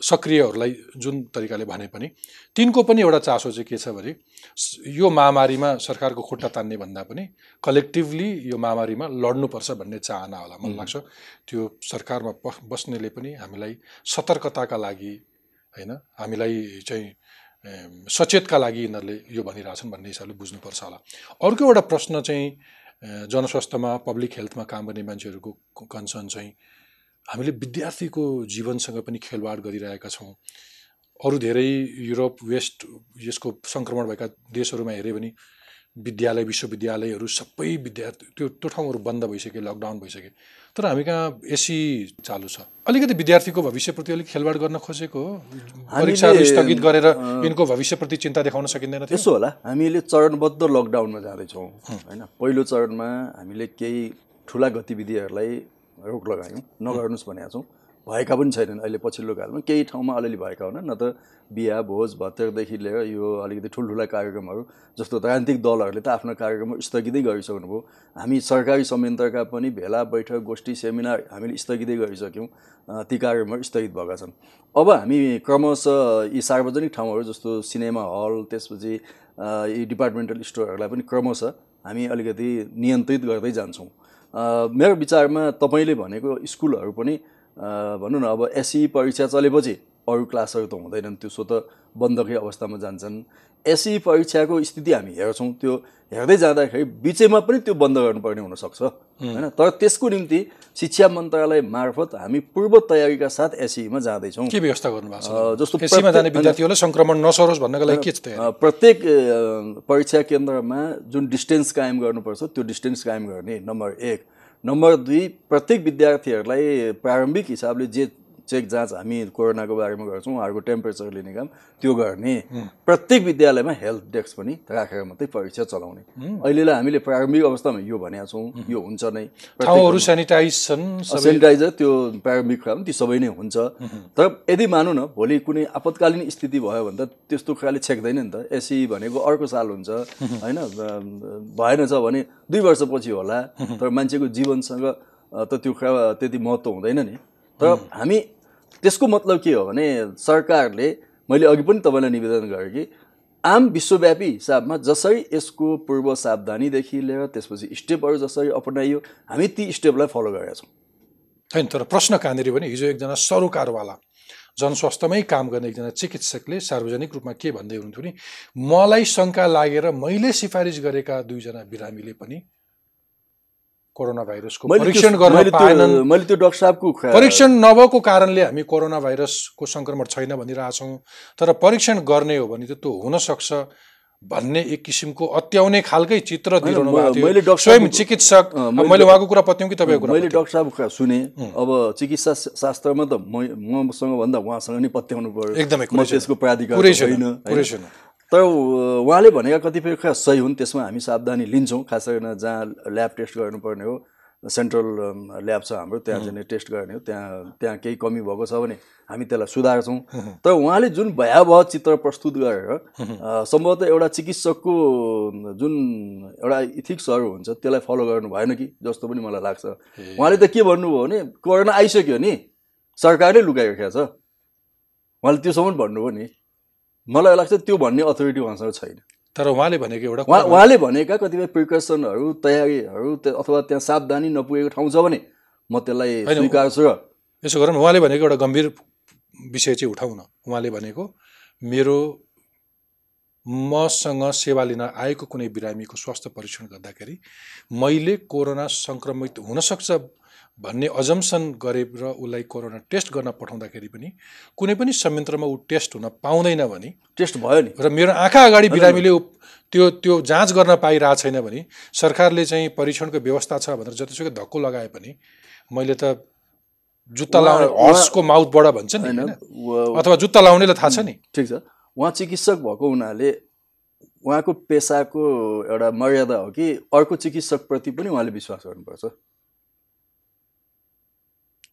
सक्रियहरूलाई जुन तरिकाले भने पनि तिनको पनि एउटा चासो चाहिँ के छ भने यो महामारीमा सरकारको खुट्टा तान्ने भन्दा पनि कलेक्टिभली यो महामारीमा लड्नुपर्छ भन्ने चाहना होला मलाई लाग्छ। त्यो सरकारमा बस्नेले पनि हामीलाई सतर्कताका लागि होइन हामीलाई चाहिँ सचेतका लागि यिनीहरूले यो भनिरहेछन् भन्ने हिसाबले बुझ्नुपर्छ होला। अर्को एउटा प्रश्न चाहिँ जनस्वास्थ्यमा पब्लिक हेल्थमा काम गर्ने मान्छेहरूको कन्सर्न चाहिँ हामीले विद्यार्थीको जीवनसँग पनि खेलवाड गरिरहेका छौँ। अरू धेरै युरोप वेस्ट यसको सङ्क्रमण भएका देशहरूमा हेऱ्यो भने विद्यालय विश्वविद्यालयहरू सबै विद्यार्थी त्यो त्यो ठाउँहरू बन्द भइसके लकडाउन भइसके। तर हामी कहाँ एसी चालु छ। अलिकति विद्यार्थीको भविष्यप्रति अलिक खेलवाड गर्न खोजेको हो। परीक्षाहरू स्थगित गरेर यिनको भविष्यप्रति चिन्ता देखाउन सकिँदैन
त्यसो होला हामीले चरणबद्ध लकडाउनमा जाँदैछौँ होइन? पहिलो चरणमा हामीले केही ठुला गतिविधिहरूलाई रोक लगायौँ नगर्नुहोस् भनेका छौँ। भएका पनि छैनन् अहिले पछिल्लो कालमा। केही ठाउँमा अलिअलि भएका हुन् न त बिहा भोज भत्तेरदेखि लिएर यो अलिकति ठुल्ठुला कार्यक्रमहरू जस्तो राजनीतिक दलहरूले त आफ्नो कार्यक्रम स्थगितै गरिसक्नुभयो। हामी सरकारी संयन्त्रका पनि भेला बैठक गोष्ठी सेमिनार हामीले स्थगितै गरिसक्यौँ ती कार्यक्रमहरू स्थगित भएका छन्। अब हामी क्रमशः यी सार्वजनिक ठाउँहरू जस्तो सिनेमा हल त्यसपछि यी डिपार्टमेन्टल स्टोरहरूलाई पनि क्रमशः हामी अलिकति नियन्त्रित गर्दै जान्छौँ। मेरो विचारमा तपाईँले भनेको स्कुलहरू पनि भनौँ न अब एसई परीक्षा चलेपछि अरू क्लासहरू त हुँदैनन् त्यो सो त बन्दकै अवस्थामा जान्छन्। एसई परीक्षाको स्थिति हामी हेर्छौँ त्यो हेर्दै जाँदाखेरि बिचैमा पनि त्यो बन्द गर्नुपर्ने हुनसक्छ होइन? तर त्यसको निम्ति शिक्षा मन्त्रालय मार्फत हामी पूर्व तयारीका साथ एसईमा जाँदैछौँ।
के व्यवस्था गर्नुभएको छ?
जस्तो
जाने विद्यार्थीहरूलाई सङ्क्रमण नसरोस् भन्नको लागि के
प्रत्येक परीक्षा केन्द्रमा जुन डिस्टेन्स कायम गर्नुपर्छ त्यो डिस्टेन्स कायम गर्ने नम्बर एक। नम्बर दुई प्रत्येक विद्यार्थीहरूलाई प्रारम्भिक हिसाबले जे चेक जाँच हामी कोरोनाको बारेमा गर्छौँ उहाँहरूको टेम्परेचर लिने काम त्यो गर्ने। प्रत्येक विद्यालयमा हेल्थ डेस्क पनि राखेर मात्रै परीक्षा चलाउने। अहिलेलाई हामीले प्रारम्भिक अवस्थामा यो भनेका छौँ यो हुन्छ नै।
ठाउँहरू सेनिटाइज छन्
सेनिटाइजर त्यो प्रारम्भिक कुरा ती सबै नै हुन्छ। तर यदि मानौँ न भोलि कुनै आपतकालीन स्थिति भयो भने त त्यस्तो कुराले छेक्दैन नि त। एसी भनेको अर्को साल हुन्छ होइन? भएन छ भने दुई वर्षपछि होला। तर मान्छेको जीवनसँग त त्यो त्यति महत्त्व हुँदैन नि। तर हामी त्यसको मतलब के हो भने सरकारले मैले अघि पनि तपाईँलाई निवेदन गरेँ कि आम विश्वव्यापी हिसाबमा जसरी यसको पूर्व सावधानीदेखि लिएर त्यसपछि स्टेपहरू जसरी अपनाइयो हामी ती स्टेपलाई फलो गरेका छौँ।
होइन तर प्रश्न कहाँनिर भने हिजो एकजना सरोकारवाला जनस्वास्थ्यमै काम गर्ने एकजना चिकित्सकले सार्वजनिक रूपमा के भन्दै हुनुहुन्थ्यो नि मलाई शङ्का लागेर मैले सिफारिस गरेका दुईजना बिरामीले पनि कोरोना भाइरसको परीक्षण गर्न
मैले त्यो-
पाएनन्।
मैले त्यो डाक्टर साहबको
परीक्षण नभएको कारणले हामी कोरोना भाइरसको सङ्क्रमण छैन भनिरहेछौँ तर परीक्षण गर्ने हो भने त त्यो हुनसक्छ भन्ने एक किसिमको अत्याउने खालकै चित्र दिइरहनु
मैले
स्वयं चिकित्सक
मैले-
उहाँको कुरा पत्याउँ कि तपाईँको कुरा
मैले? डाक्टर साहबको कुरा सुने अब चिकित्सा शास्त्रमा त म मसँग भन्दा उहाँसँग नै पत्याउनु पर्यो।
एकदमै।
त्यसको प्राधिकार
छैन।
तर उहाँले भनेका कतिपय कुरा सही हुन् त्यसमा हामी सावधानी लिन्छौँ खास गरेर जहाँ ल्याब टेस्ट गर्नुपर्ने हो सेन्ट्रल ल्याब छ हाम्रो त्यहाँ चाहिँ टेस्ट गर्ने हो त्यहाँ त्यहाँ केही कमी भएको छ भने हामी त्यसलाई सुधार्छौँ तर उहाँले जुन भयावह चित्र प्रस्तुत गरेर सम्भवतः एउटा चिकित्सकको जुन एउटा इथिक्सहरू हुन्छ त्यसलाई फलो गर्नु भएन कि जस्तो पनि मलाई लाग्छ। उहाँले त के भन्नुभयो भने कोरोना आइसक्यो नि सरकारले लुकाइराखेको छ। उहाँले त्योसम्म भन्नुभयो नि मलाई लाग्छ त्यो भन्ने अथोरिटी उहाँसँग छैन।
तर उहाँले भनेको एउटा
उहाँले भनेका कतिपय प्रिकसनहरू तयारीहरू त्यो- अथवा त्यहाँ सावधानी नपुगेको ठाउँ छ भने म त्यसलाई स्वीकार्छु र
यसो गरौँ उहाँले भनेको एउटा गम्भीर विषय चाहिँ उठाउँ न उहाँले भनेको मेरो मसँग सेवा लिन आएको कुनै बिरामीको स्वास्थ्य परीक्षण गर्दाखेरि मैले कोरोना सङ्क्रमित हुनसक्छ भन्ने अजम्सन गरेर उसलाई कोरोना टेस्ट गर्न पठाउँदाखेरि पनि कुनै पनि संयन्त्रमा ऊ टेस्ट हुन पाउँदैन भने
टेस्ट भयो नि।
र मेरो आँखा अगाडि बिरामीले त्यो त्यो जाँच गर्न पाइरहेको छैन भने सरकारले चाहिँ परीक्षणको व्यवस्था छ भनेर जतिसुकै धक्को लगाए पनि मैले त जुत्ता लाउने हर्सको माउथबाट भन्छ नि अथवा जुत्ता लाउनेलाई थाहा छ नि?
ठिक छ। उहाँ चिकित्सक भएको हुनाले उहाँको पेसाको एउटा मर्यादा हो कि अर्को चिकित्सकप्रति पनि उहाँले विश्वास गर्नुपर्छ।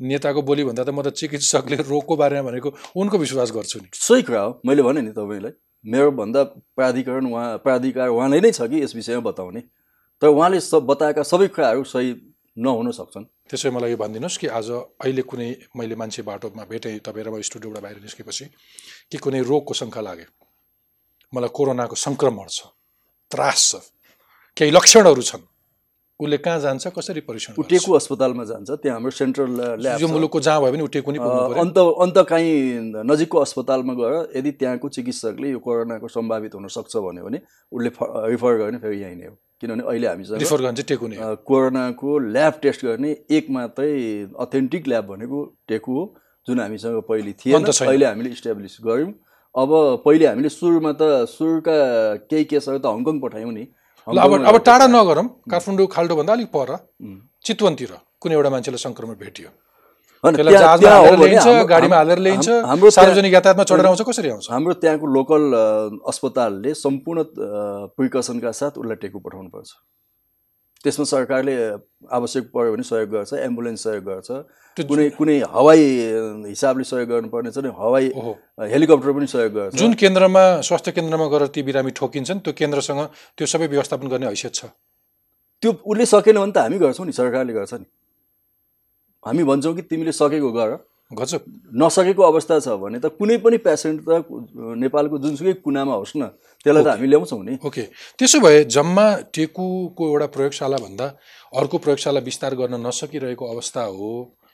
नेताको बोली भन्दा त म त चिकित्सकले रोगको बारेमा भनेको उनको विश्वास गर्छु नि।
सही कुरा हो। मैले भने नि तपाईँलाई मेरो भन्दा प्राधिकरण उहाँ प्राधिकार उहाँले नै छ कि यस विषयमा बताउने? तर उहाँले सब बताएका सबै कुराहरू सही नहुन सक्छन्।
त्यसै मलाई यो भनिदिनुहोस् कि आज अहिले कुनै मैले मान्छे बाटोमा भेटेँ तपाईँ र म स्टुडियोबाट बाहिर निस्केपछि कि कुनै रोगको शङ्का लाग्यो? मलाई कोरोनाको सङ्क्रमण छ त्रास छ केही लक्षणहरू छन्। उसले कहाँ जान्छ कसरी परीक्षण
ऊ
गर्छ?
टेकु अस्पतालमा जान्छ त्यहाँ हाम्रो सेन्ट्रल ल्याब
यो। मुलुकको जहाँ भयो भने ऊ टेकु नै
अन्त अन्त काहीँ नजिकको अस्पतालमा गएर यदि त्यहाँको चिकित्सकले यो कोरोनाको सम्भावित हुनसक्छ भन्यो भने उसले रिफर गर्ने फेरि यहीँ नै हो किनभने अहिले हामीसँग
रिफर गर्न चाहिँ टेकु नै
कोरोनाको ल्याब टेस्ट गर्ने एक मात्रै अथेन्टिक ल्याब भनेको टेकु हो जुन हामीसँग पहिले थिएन। अहिले हामीले इस्टाब्लिस गऱ्यौँ अब पहिले हामीले सुरुमा त सुरुका केही केसहरू त हङकङ पठायौँ नि
ल अब अब टाढा नगरौँ। काठमाडौँ खाल्डोभन्दा अलिक पर. चितवनतिर कुनै एउटा मान्छेलाई सङ्क्रमण भेटियो। गाडीमा हालेर ल्याइन्छ
हाम- हाम्रो
सार्वजनिक यातायातमा चढेर आउँछ कसरी आउँछ?
हाम्रो त्यहाँको लोकल अस्पतालले सम्पूर्ण प्रिकसनका साथ उसलाई टेकु पठाउनुपर्छ। त्यसमा सरकारले आवश्यक पऱ्यो भने सहयोग गर्छ एम्बुलेन्स सहयोग गर्छ। कुनै कुनै हवाई हिसाबले सहयोग गर्नुपर्ने छ भने हवाई हेलिकप्टर पनि सहयोग गर्छ।
जुन केन्द्रमा स्वास्थ्य केन्द्रमा गएर ती बिरामी ठोकिन्छन् त्यो केन्द्रसँग त्यो सबै व्यवस्थापन गर्ने हैसियत छ।
त्यो उसले सकेन भने त हामी गर्छौँ नि सरकारले गर्छ नि। हामी भन्छौँ कि तिमीले सकेको गर।
गजब।
नसकेको अवस्था छ भने त कुनै पनि पेसेन्ट त नेपालको जुनसुकै कुनामा होस् न त्यसलाई त हामी ल्याउँछौँ नि।
ओके। त्यसो भए जम्मा टेकुको एउटा प्रयोगशाला भन्दा अर्को प्रयोगशाला विस्तार गर्न नसकिरहेको अवस्था हो।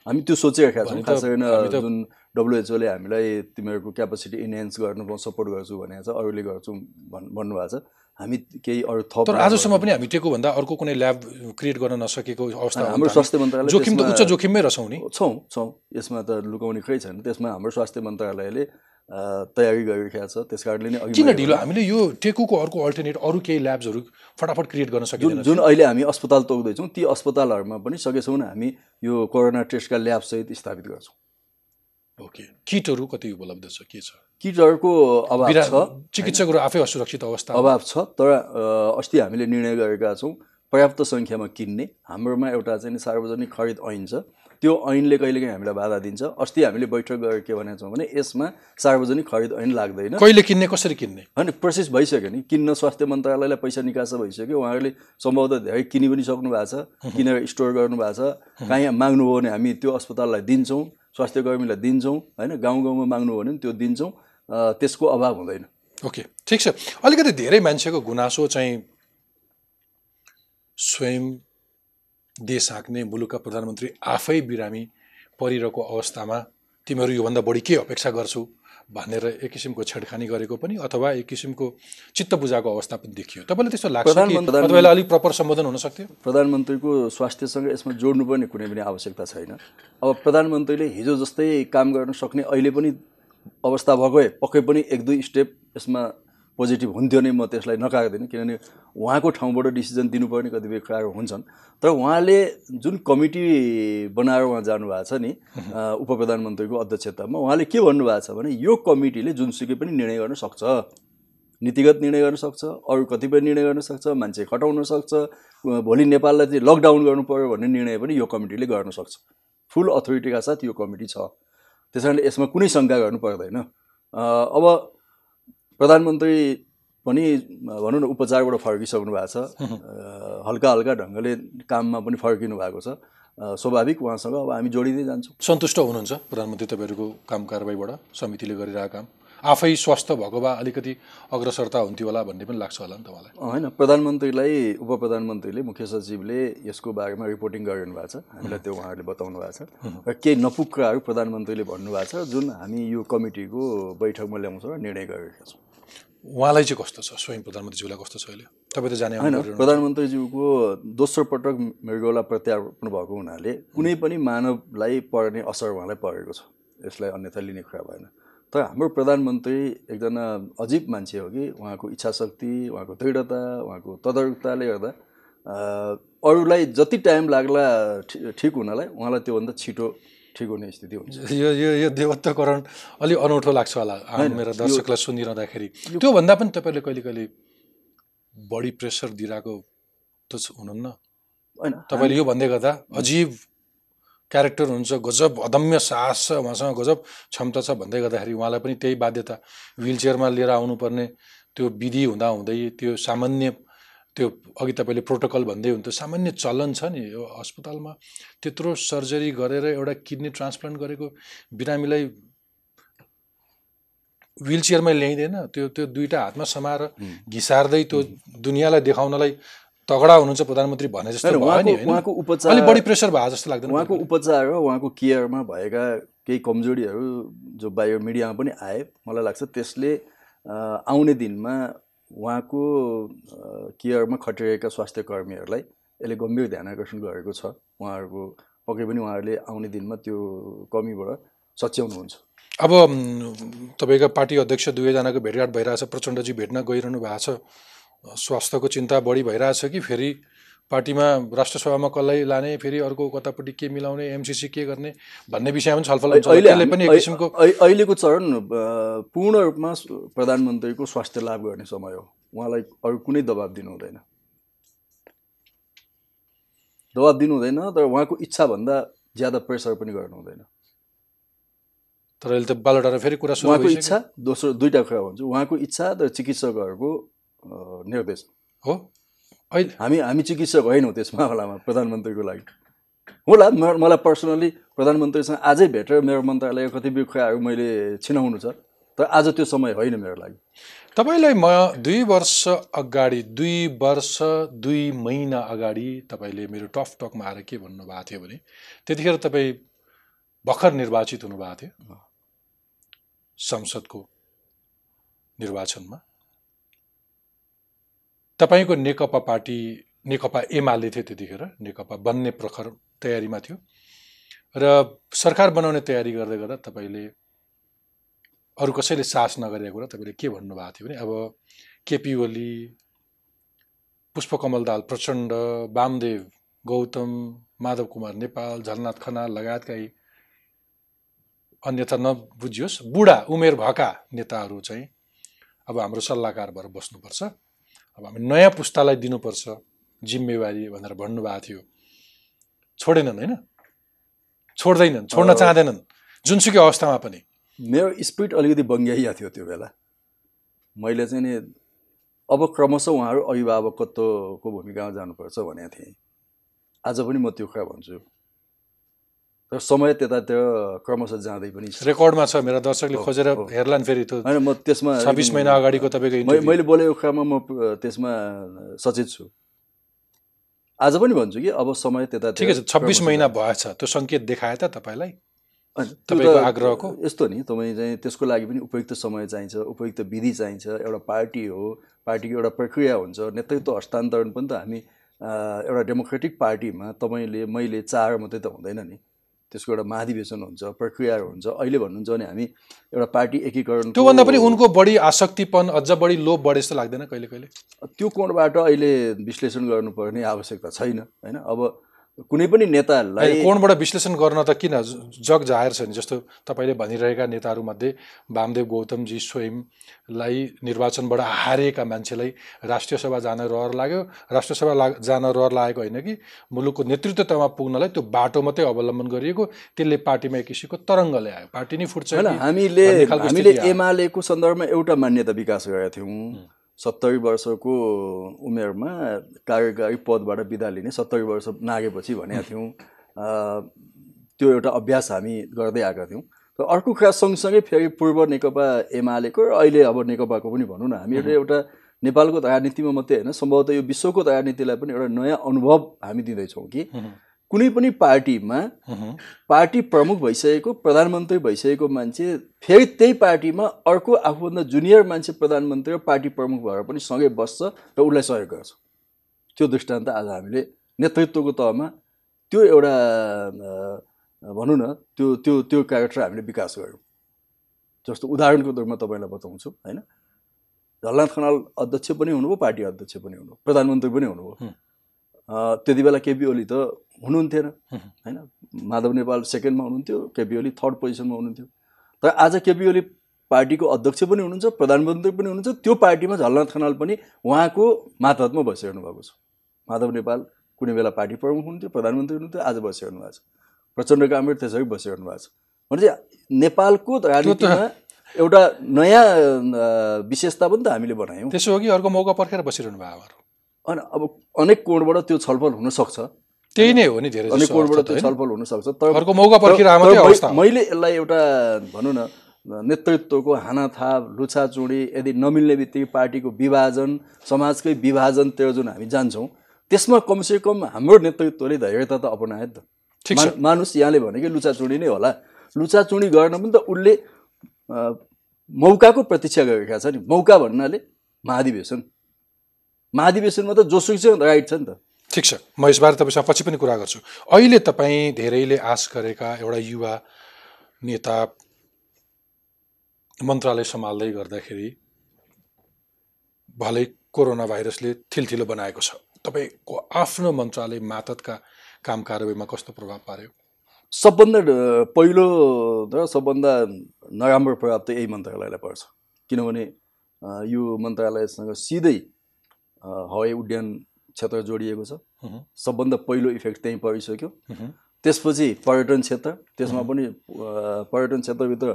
हामी त्यो सोचिरहेका छौँ खास
त-
जुन डब्लुएचओले हामीलाई तिमीहरूको क्यापासिटी इन्हेन्स गर्नु सपोर्ट गर्छु भनेको छ अरूले गर्छु भन् भन्नुभएको छ। हामी केही अरू थप
तर आजसम्म पनि हामी टेकु भन्दा अर्को कुनै ल्याब क्रिएट गर्न नसकेको अवस्था
हाम्रो स्वास्थ्य मन्त्रालय
जोखिम त उच्च जोखिममै रहेछौँ नि।
छौँ छौँ। यसमा त लुकाउने खै छैन। त्यसमा हाम्रो स्वास्थ्य मन्त्रालयले तयारी गरिरहेको छ। त्यस कारणले नै
किन ढिलो? हामीले यो टेकुको अर्को अल्टरनेट अरू केही ल्याब्सहरू फटाफट क्रिएट गर्न सकिँदैन
जुन अहिले हामी अस्पताल तोक्दैछौँ ती अस्पतालहरूमा पनि सकेसम्म हामी यो कोरोना टेस्टका ल्याबसहित स्थापित गर्छौँ।
ओके। किटहरू कति उपलब्ध छ? के छ?
किटहरूको अभाव छ।
चिकित्सकहरू आफै असुरक्षित अवस्था
अभाव छ। तर अस्ति हामीले निर्णय गरेका छौँ पर्याप्त सङ्ख्यामा किन्ने। हाम्रोमा एउटा चाहिँ सार्वजनिक खरिद ऐन छ। त्यो ऐनले कहिलेकाहीँ हामीलाई बाधा दिन्छ। अस्ति हामीले बैठक गरेर के भनेको छौँ भने यसमा सार्वजनिक खरिद ऐन लाग्दैन।
कहिले किन्ने कसरी किन्ने?
होइन प्रोसेस भइसक्यो नि। किन्न स्वास्थ्य मन्त्रालयलाई पैसा निकास भइसक्यो। उहाँहरूले सम्भवतः धेरै किनि पनि सक्नु भएको छ किनेर स्टोर गर्नु भएको छ कहीँ माग्नुभयो भने हामी त्यो अस्पताललाई दिन्छौँ स्वास्थ्य कर्मीलाई दिन्छौँ। होइन गाउँ गाउँमा माग्नुभयो भने पनि त्यो दिन्छौँ। त्यसको अभाव हुँदैन।
ओके ठिक छ। अलिकति धेरै मान्छेको गुनासो चाहिँ स्वयं देश हाँक्ने मुलुकका प्रधानमन्त्री आफै बिरामी परिरहेको अवस्थामा तिमीहरू योभन्दा बढी के अपेक्षा गर्छौ भनेर एक किसिमको छेडखानी गरेको पनि अथवा एक किसिमको चित्त बुझाएको अवस्था पनि देखियो। तपाईँलाई त्यस्तो लाग्छ तपाईँलाई अलिक प्रपर सम्बोधन हुन सक्थ्यो?
प्रधानमन्त्रीको स्वास्थ्यसँग यसमा जोड्नुपर्ने कुनै पनि आवश्यकता छैन। अब प्रधानमन्त्रीले हिजो जस्तै काम गर्न सक्ने अहिले पनि अवस्था भएको भए पक्कै पनि एक दुई स्टेप यसमा पोजिटिभ हुन्थ्यो नै म त्यसलाई नकार्दिनँ किनभने उहाँको ठाउँबाट डिसिजन दिनुपर्ने कतिपय कुराहरू हुन्छन्। तर उहाँले जुन कमिटी बनाएर उहाँ जानुभएको छ नि उप प्रधानमन्त्रीको अध्यक्षतामा उहाँले के भन्नुभएको छ भने यो कमिटीले जुनसुकै पनि निर्णय गर्न सक्छ। नीतिगत निर्णय गर्न सक्छ अरू कतिपय निर्णय गर्न सक्छ मान्छे खटाउन सक्छ भोलि नेपाललाई चाहिँ लकडाउन गर्नु पऱ्यो भन्ने निर्णय पनि यो कमिटीले गर्न सक्छ। फुल अथोरिटीका साथ यो कमिटी छ। त्यस कारणले यसमा कुनै शङ्का गर्नु पर्दैन। अब प्रधानमन्त्री पनि भनौँ न उपचारबाट फर्किसक्नु भएको छ। हल्का हल्का ढङ्गले काममा पनि फर्किनु भएको छ। स्वाभाविक उहाँसँग अब हामी जोडिँदै जान्छौँ।
सन्तुष्ट हुनुहुन्छ प्रधानमन्त्री तपाईँहरूको काम कारवाहीबाट समितिले गरिरहेको काम? आफै स्वस्थ भएको भए अलिकति अग्रसरता हुन्थ्यो होला भन्ने पनि लाग्छ होला नि तपाईँलाई
होइन। प्रधानमन्त्रीलाई उप प्रधानमन्त्रीले मुख्य सचिवले यसको बारेमा रिपोर्टिङ गरिरहनु भएको छ। हामीलाई त्यो उहाँहरूले बताउनु भएको छ। र केही नपुग कुराहरू प्रधानमन्त्रीले भन्नुभएको छ जुन हामी यो कमिटीको बैठकमा ल्याउँछौँ र निर्णय गरिरहेका छौँ।
उहाँलाई चाहिँ कस्तो छ? स्वयं प्रधानमन्त्रीज्यूलाई कस्तो छ अहिले? तपाईँ त जाने
होइन। प्रधानमन्त्रीज्यूको दोस्रो पटक मृगौला प्रत्यारोपण भएको हुनाले कुनै पनि मानवलाई पर्ने असर उहाँलाई परेको छ। यसलाई अन्यथा लिने कुरा भएन। तर हाम्रो प्रधानमन्त्री एकजना अजीब मान्छे हो कि उहाँको इच्छा शक्ति उहाँको दृढता उहाँको तदारुकताले गर्दा अरूलाई जति टाइम लाग्ला ठि- ठिक हुनलाई उहाँलाई त्योभन्दा छिटो ठिक हुने स्थिति हुन्छ।
यो यो यो देवत्वकरण अलिक अनौठो लाग्छ होला मेरा दर्शकलाई सुनिरहँदाखेरि। त्योभन्दा पनि तपाईँले कहिले कहिले बढी प्रेसर दिइरहेको त हुनुहुन्न?
होइन
तपाईँले यो भन्दै गर्दा अजीब क्यारेक्टर हुन्छ गजब अदम्य साहस छ उहाँसँग गजब क्षमता छ। भन्दै गर्दाखेरि उहाँलाई पनि त्यही बाध्यता। विल चेयरमा लिएर आउनुपर्ने त्यो विधि हुँदा हुँदै त्यो सामान्य त्यो अघि तपाईँले प्रोटोकल भन्दै हुन्थ्यो सामान्य चलन छ नि यो अस्पतालमा। त्यत्रो सर्जरी गरेर एउटा किडनी ट्रान्सप्लान्ट गरेको बिरामीलाई विल चेयरमै ल्याइँदैन। त्यो त्यो दुईवटा हातमा समाएर घिसार्दै त्यो दुनियाँलाई देखाउनलाई तगडा हुनुहुन्छ प्रधानमन्त्री भने जस्तो
होइन,
भयो नि
उहाँको- उपचार
अलिक बढी प्रेसर भयो जस्तो लाग्दैन
उहाँको उपचार र उहाँको केयरमा भएका केही कमजोरीहरू जो बाहिर मिडियामा पनि आए मलाई लाग्छ त्यसले आउने दिनमा उहाँको केयरमा खटिरहेका स्वास्थ्य कर्मीहरूलाई यसले गम्भीर ध्यान आकर्षण गरेको छ। उहाँहरूको पक्कै पनि उहाँहरूले आउने दिनमा त्यो कमीबाट सच्याउनुहुन्छ।
अब तपाईँका पार्टी अध्यक्ष दुवैजनाको भेटघाट भइरहेछ प्रचण्डजी भेट्न गइरहनु भएको छ। स्वास्थ्यको चिन्ता बढी भइरहेछ कि फेरि पार्टीमा राष्ट्रसभामा कसलाई लाने फेरि अर्को कतापट्टि के मिलाउने एमसिसी के गर्ने भन्ने विषयमा पनि छलफल।
अहिले
पनि एक किसिमको
अहि- अहिलेको चरण पूर्ण रूपमा प्रधानमन्त्रीको स्वास्थ्य लाभ गर्ने समय हो। उहाँलाई अरू कुनै दबाब दिनु हुँदैन। दबाब दिनु हुँदैन तर उहाँको इच्छाभन्दा ज्यादा प्रेसर पनि गर्नु हुँदैन।
तर अहिले त बालोटार फेरि कुरा
उहाँको इच्छा दोस्रो दुईवटा कुरा भन्छु। उहाँको इच्छा र चिकित्सकहरूको निर्देश
हो? अहिले
हामी हामी चिकित्सक होइनौँ त्यस मामलामा प्रधानमन्त्रीको लागि। होला म- मलाई पर्सनली प्रधानमन्त्रीसँग आजै भेटेर मेरो मन्त्रालयको कतिपय कुराहरू मैले छिनाउनु छ तर आज त्यो समय होइन मेरो लागि।
तपाईँलाई म दुई वर्ष अगाडि दुई वर्ष दुई महिना अगाडि तपाईँले मेरो टफ टकमा आएर के भन्नुभएको थियो भने त्यतिखेर तपाईँ भर्खर निर्वाचित हुनुभएको थियो। संसदको निर्वाचनमा। तपाईँको नेकपा पार्टी नेकपा एमाले थियो त्यतिखेर नेकपा बन्ने प्रखर तयारीमा थियो। र सरकार बनाउने तयारी गर्दै गर्दा तपाईँले अरू कसैले साहस नगरेको कुरा तपाईँले के भन्नुभएको थियो भने अब केपी ओली पुष्पकमल दाल प्रचण्ड वामदेव गौतम माधव कुमार नेपाल झलनाथ खनाल लगायतका अन्यथा नबुझियोस् बुढा उमेर भएका नेताहरू चाहिँ अब हाम्रो सल्लाहकार भएर बस्नुपर्छ। अब हामी नयाँ पुस्तालाई दिनुपर्छ जिम्मेवारी भनेर भन्नुभएको थियो। छोडेनन् होइन? छोड्दैनन् छोड्न। चाहँदैनन् जुनसुकै अवस्थामा पनि।
मेरो स्पिड अलिकति बङ्ग्याइया थियो त्यो बेला। मैले चाहिँ नि अब क्रमशः उहाँहरू अभिभावकत्वको भूमिकामा जानुपर्छ भनेको थिएँ। आज पनि म त्यो कुरा भन्छु। तर समय त्यतातिर क्रमशः जाँदै पनि
रेकर्डमा छ मेरा दर्शकले खोजेर
हो।
हेर्लान् फेरि
होइन म त्यसमा
छब्बिस महिना अगाडिको तपाईँको।
मैले बोलेको कुरामा म त्यसमा सचेत छु। आज पनि भन्छु कि अब समय त्यता
ठिकै छ छब्बिस महिना भएछ त्यो सङ्केत देखाए त तपाईँलाई? तपाईँको आग्रहको?
यस्तो नि तपाईँ चाहिँ त्यसको लागि पनि उपयुक्त समय चाहिन्छ उपयुक्त विधि चाहिन्छ एउटा पार्टी हो पार्टीको एउटा प्रक्रिया हुन्छ नेतृत्व हस्तान्तरण पनि त हामी एउटा डेमोक्रेटिक पार्टीमा तपाईँले मैले चाहेर मात्रै त हुँदैन नि। त्यसको एउटा महाधिवेशन हुन्छ प्रक्रियाहरू हुन्छ। अहिले भन्नुहुन्छ भने हामी एउटा पार्टी एकीकरण
त्योभन्दा पनि उनको बढी आसक्तिपन अझ बढी लोभ बढे जस्तो लाग्दैन कहिले कहिले?
त्यो कोणबाट अहिले विश्लेषण गर्नुपर्ने आवश्यकता छैन होइन? अब कुनै पनि नेताहरूलाई
कोणबाट विश्लेषण गर्न त किन जग जाहेर छ नि जस्तो तपाईँले भनिरहेका नेताहरूमध्ये वामदेव गौतमजी स्वयंलाई निर्वाचनबाट हारेका मान्छेलाई राष्ट्रिय सभा जान रहर लाग्यो। राष्ट्रिय सभा ला जान रहर लागेको होइन कि मुलुकको नेतृत्वमा पुग्नलाई त्यो बाटो मात्रै अवलम्बन गरिएको त्यसले पार्टीमा एक किसिमको तरङ्ग ल्यायो पार्टी नै फुट्छ
हामीले हामीले। एमालेको सन्दर्भमा एउटा मान्यता विकास गरेका थियौँ। सत्तरी वर्षको उमेरमा कार्यकारी पदबाट बिदा लिने सत्तरी वर्ष नागेपछि भनेका थियौँ। त्यो एउटा अभ्यास हामी गर्दै आएका थियौँ। र अर्को कुरा सँगसँगै फेरि पूर्व नेकपा एमालेको र अहिले अब नेकपाको पनि भनौँ न हामीहरू एउटा नेपालको राजनीतिमा मात्रै होइन सम्भवतः यो विश्वको राजनीतिलाई पनि एउटा नयाँ अनुभव हामी दिँदैछौँ कि। कुनै पनि पार्टीमा। पार्टी प्रमुख भइसकेको प्रधानमन्त्री भइसकेको मान्छे फेरि त्यही पार्टीमा अर्को आफूभन्दा जुनियर मान्छे प्रधानमन्त्री र पार्टी प्रमुख भएर पनि सँगै बस्छ र उसलाई सहयोग गर्छ। त्यो दृष्टान्त आज हामीले नेतृत्वको तहमा त्यो एउटा भनौँ न त्यो त्यो त्यो क्यारेक्टर हामीले विकास गऱ्यौँ। जस्तो उदाहरणको रूपमा तपाईँलाई बताउँछु होइन? झलनाथ खनाल अध्यक्ष पनि हुनुभयो पार्टी अध्यक्ष पनि हुनुभयो प्रधानमन्त्री पनि हुनुभयो। त्यति बेला केपी ओली त हुनुहुन्थेन। होइन? माधव नेपाल सेकेन्डमा हुनुहुन्थ्यो केपी ओली थर्ड पोजिसनमा हुनुहुन्थ्यो। तर आज केपी ओली पार्टीको अध्यक्ष पनि हुनुहुन्छ प्रधानमन्त्री पनि हुनुहुन्छ त्यो पार्टीमा झलनाथ खनाल पनि उहाँको मातहतमा बसिरहनु भएको छ। माधव नेपाल कुनै बेला पार्टी प्रमुख हुनुहुन्थ्यो प्रधानमन्त्री हुनुहुन्थ्यो आज बसिरहनु भएको छ। प्रचण्ड कामरेड त्यसरी बसिरहनु भएको छ। भने चाहिँ नेपालको राजनीतिमा एउटा नयाँ विशेषता पनि त हामीले बनायौँ।
त्यसो हो कि अर्को मौका पर्खेर बसिरहनु भयो
अनि अब अनेक कोणबाट त्यो छलफल हुनसक्छ।
त्यही नै हो नि धेरै अर्थ त
त्यो? छलफल हुनसक्छ। तर
अर्को मौका पर्खिरहेको।
मैले यसलाई एउटा भनौँ न नेतृत्वको हानाथाप लुछाचुडी यदि नमिल्ने बित्तिकै पार्टीको विभाजन समाजकै विभाजनतिर जुन हामी जान्छौँ त्यसमा कमसे कम हाम्रो नेतृत्वले धैर्यता त अपनायो नि त।
ठिक छ।
मान- मानुस यहाँले भनेकै लुचाचुडी नै होला। लुचाचुडी गर्न पनि त उसले मौकाको प्रतीक्षा गरेका छ नि। मौका भन्नाले महाधिवेशन। महाधिवेशनमा त जोसुकै राइट छ नि त।
ठिक छ। म यसबारे तपाईँसँग पछि पनि कुरा गर्छु। अहिले तपाईँ धेरैले आश गरेका एउटा युवा नेता मन्त्रालय सम्हाल्दै गर्दाखेरि भलै कोरोना भाइरसले थिलथिलो बनाएको छ। तपाईँको आफ्नो मन्त्रालय मातहतका काम कारवाहीमा कस्तो प्रभाव पार्यो?
सबभन्दा पहिलो र सबभन्दा नराम्रो प्रभाव त यही मन्त्रालयलाई पर्छ। किनभने यो मन्त्रालयसँग सिधै हवाई उड्डयन क्षेत्र जोडिएको छ। सबभन्दा पहिलो इफेक्ट त्यहीँ परिसक्यो। त्यसपछि पर्यटन क्षेत्र त्यसमा पनि पर्यटन क्षेत्रभित्र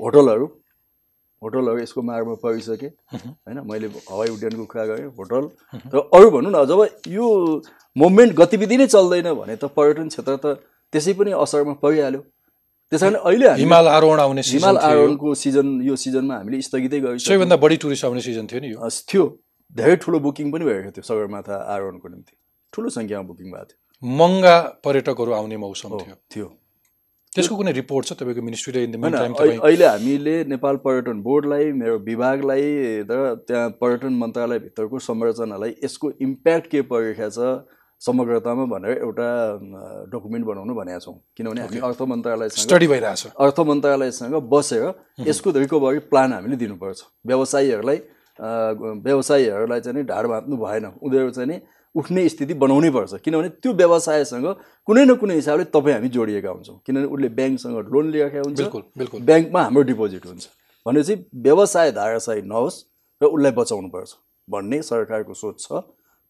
होटलहरू होटलहरू यसको मारमा परिसके। होइन मैले हवाई उड्डयनको कुरा गरेँ होटल। र अरू भनौँ न जब यो मुभमेन्ट गतिविधि नै चल्दैन भने त पर्यटन क्षेत्र त त्यसै पनि असरमा परिहाल्यो। त्यस कारण अहिले हामी
हिमाल आरोहण आउने
हिमाल आरोहणको सिजन यो सिजनमा हामीले स्थगितै गरिसक्यौँ।
सबैभन्दा बढी टुरिस्ट आउने सिजन थियो नि
थियो। धेरै ठुलो बुकिङ पनि भएको थियो सगरमाथा आरोहणको निम्ति। ठुलो सङ्ख्यामा बुकिङ भएको थियो।
महँगा पर्यटकहरू आउने मौसम थियो।
थियो।
त्यसको कुनै रिपोर्ट छ तपाईँको मिनिस्ट्रीले
अहिले हामीले नेपाल पर्यटन बोर्डलाई मेरो विभागलाई र त्यहाँ पर्यटन मन्त्रालयभित्रको संरचनालाई यसको इम्प्याक्ट के परिरहेको छ समग्रतामा भनेर एउटा डकुमेन्ट बनाउनु भनेका छौँ। किनभने हामी अर्थ मन्त्रालयसँग
स्टडी भइरहेछ
अर्थ मन्त्रालयसँग बसेर यसको रिकभरी प्लान हामीले दिनुपर्छ। व्यवसायीहरूलाई व्यवसायीहरूलाई चाहिँ नि ढाड बाँध्नु भएन। उनीहरू चाहिँ नि उठ्ने स्थिति बनाउनै पर्छ। किनभने त्यो व्यवसायसँग कुनै न कुनै हिसाबले तपाईँ हामी जोडिएका हुन्छौँ। किनभने उसले ब्याङ्कसँग लोन लिएका हुन्छ। ब्याङ्कमा हाम्रो डिपोजिट हुन्छ। भनेपछि व्यवसाय धाराशाही नहोस् र उसलाई बचाउनुपर्छ भन्ने सरकारको सोच छ।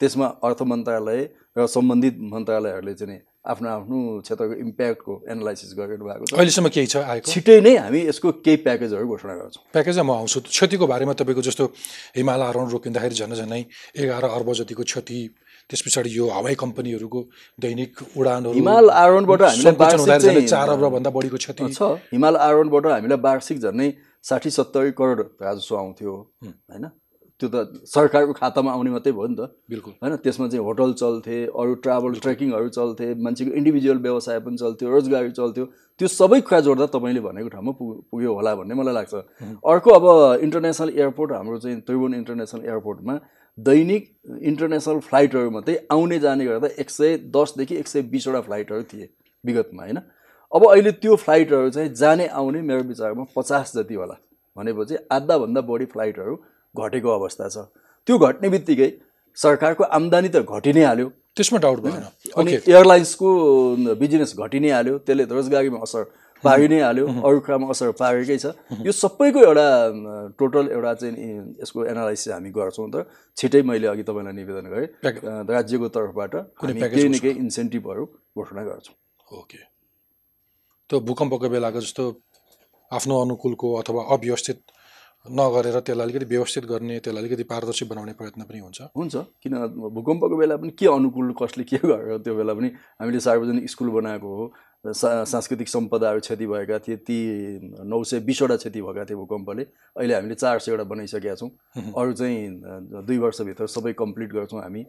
त्यसमा अर्थ मन्त्रालय र सम्बन्धित मन्त्रालयहरूले चाहिँ आफ्नो आफ्नो क्षेत्रको इम्प्याक्टको एनालाइसिस गरिरहनु भएको छ।
अहिलेसम्म केही छ? आएको?
छिटै नै हामी यसको केही प्याकेजहरू घोषणा गर्छौँ।
प्याकेजमा म आउँछु। क्षतिको बारेमा तपाईँको जस्तो हिमाल आरोहण रोकिँदाखेरि झन् झनै एघार अर्ब जतिको क्षति त्यस पछाडि यो हवाई कम्पनीहरूको दैनिक उडानहरू
हिमाल आरोहणबाट हामीलाई
चार अरबभन्दा बढीको क्षति।
छ। हिमाल आरोहणबाट हामीलाई वार्षिक झन्डै साठी सत्तरी करोड राजस्व आउँथ्यो होइन? त्यो त सरकारको खातामा आउने मात्रै भयो नि त।
बिल्कुल।
होइन त्यसमा चाहिँ होटल चल्थे अरू ट्राभल ट्रेकिङहरू चल्थे मान्छेको इन्डिभिजुअल व्यवसाय पनि चल्थ्यो रोजगारी चल्थ्यो। त्यो सबै कुरा जोड्दा तपाईँले भनेको ठाउँमा पुग पुग्यो होला भन्ने मलाई लाग्छ। अर्को अब इन्टरनेसनल एयरपोर्ट हाम्रो चाहिँ त्रिभुवन इन्टरनेसनल एयरपोर्टमा दैनिक इन्टरनेसनल फ्लाइटहरू मात्रै आउने जाने गर्दा एक सय दसदेखि एक सय बिसवटा फ्लाइटहरू थिए विगतमा होइन? अब अहिले त्यो फ्लाइटहरू चाहिँ जाने आउने मेरो विचारमा पचास जति होला भनेपछि आधाभन्दा बढी फ्लाइटहरू घटेको अवस्था छ। त्यो घट्ने बित्तिकै सरकारको आम्दानी त घटि नै हाल्यो।
त्यसमा डाउट भएन।
अनि एयरलाइन्सको बिजनेस घटि नै हाल्यो। त्यसले रोजगारीमा असर पारि नै हाल्यो। [laughs] अरू कुरामा असर पारेकै छ। यो सबैको एउटा टोटल एउटा चाहिँ यसको एनालाइसिस हामी गर्छौँ त। छिटै मैले अघि तपाईँलाई निवेदन गरेँ। राज्यको तर्फबाट केही न केही इन्सेन्टिभहरू घोषणा गर्छौँ।
ओके त्यो भूकम्पको बेलाको जस्तो आफ्नो अनुकूलको अथवा अव्यवस्थित नगरेर त्यसलाई अलिकति व्यवस्थित गर्ने त्यसलाई अलिकति पारदर्शी बनाउने प्रयत्न पनि हुन्छ।
हुन्छ किन भूकम्पको बेला पनि के अनुकूल कसले के गरेर त्यो बेला पनि हामीले सार्वजनिक स्कुल बनाएको हो सा सांस्कृतिक सम्पदाहरू क्षति भएका थिए ती नौ सय बिसवटा क्षति भएका थिए भूकम्पले अहिले हामीले चार सयवटा बनाइसकेका छौँ। अरू चाहिँ दुई वर्षभित्र सबै कम्प्लिट गर्छौँ हामी।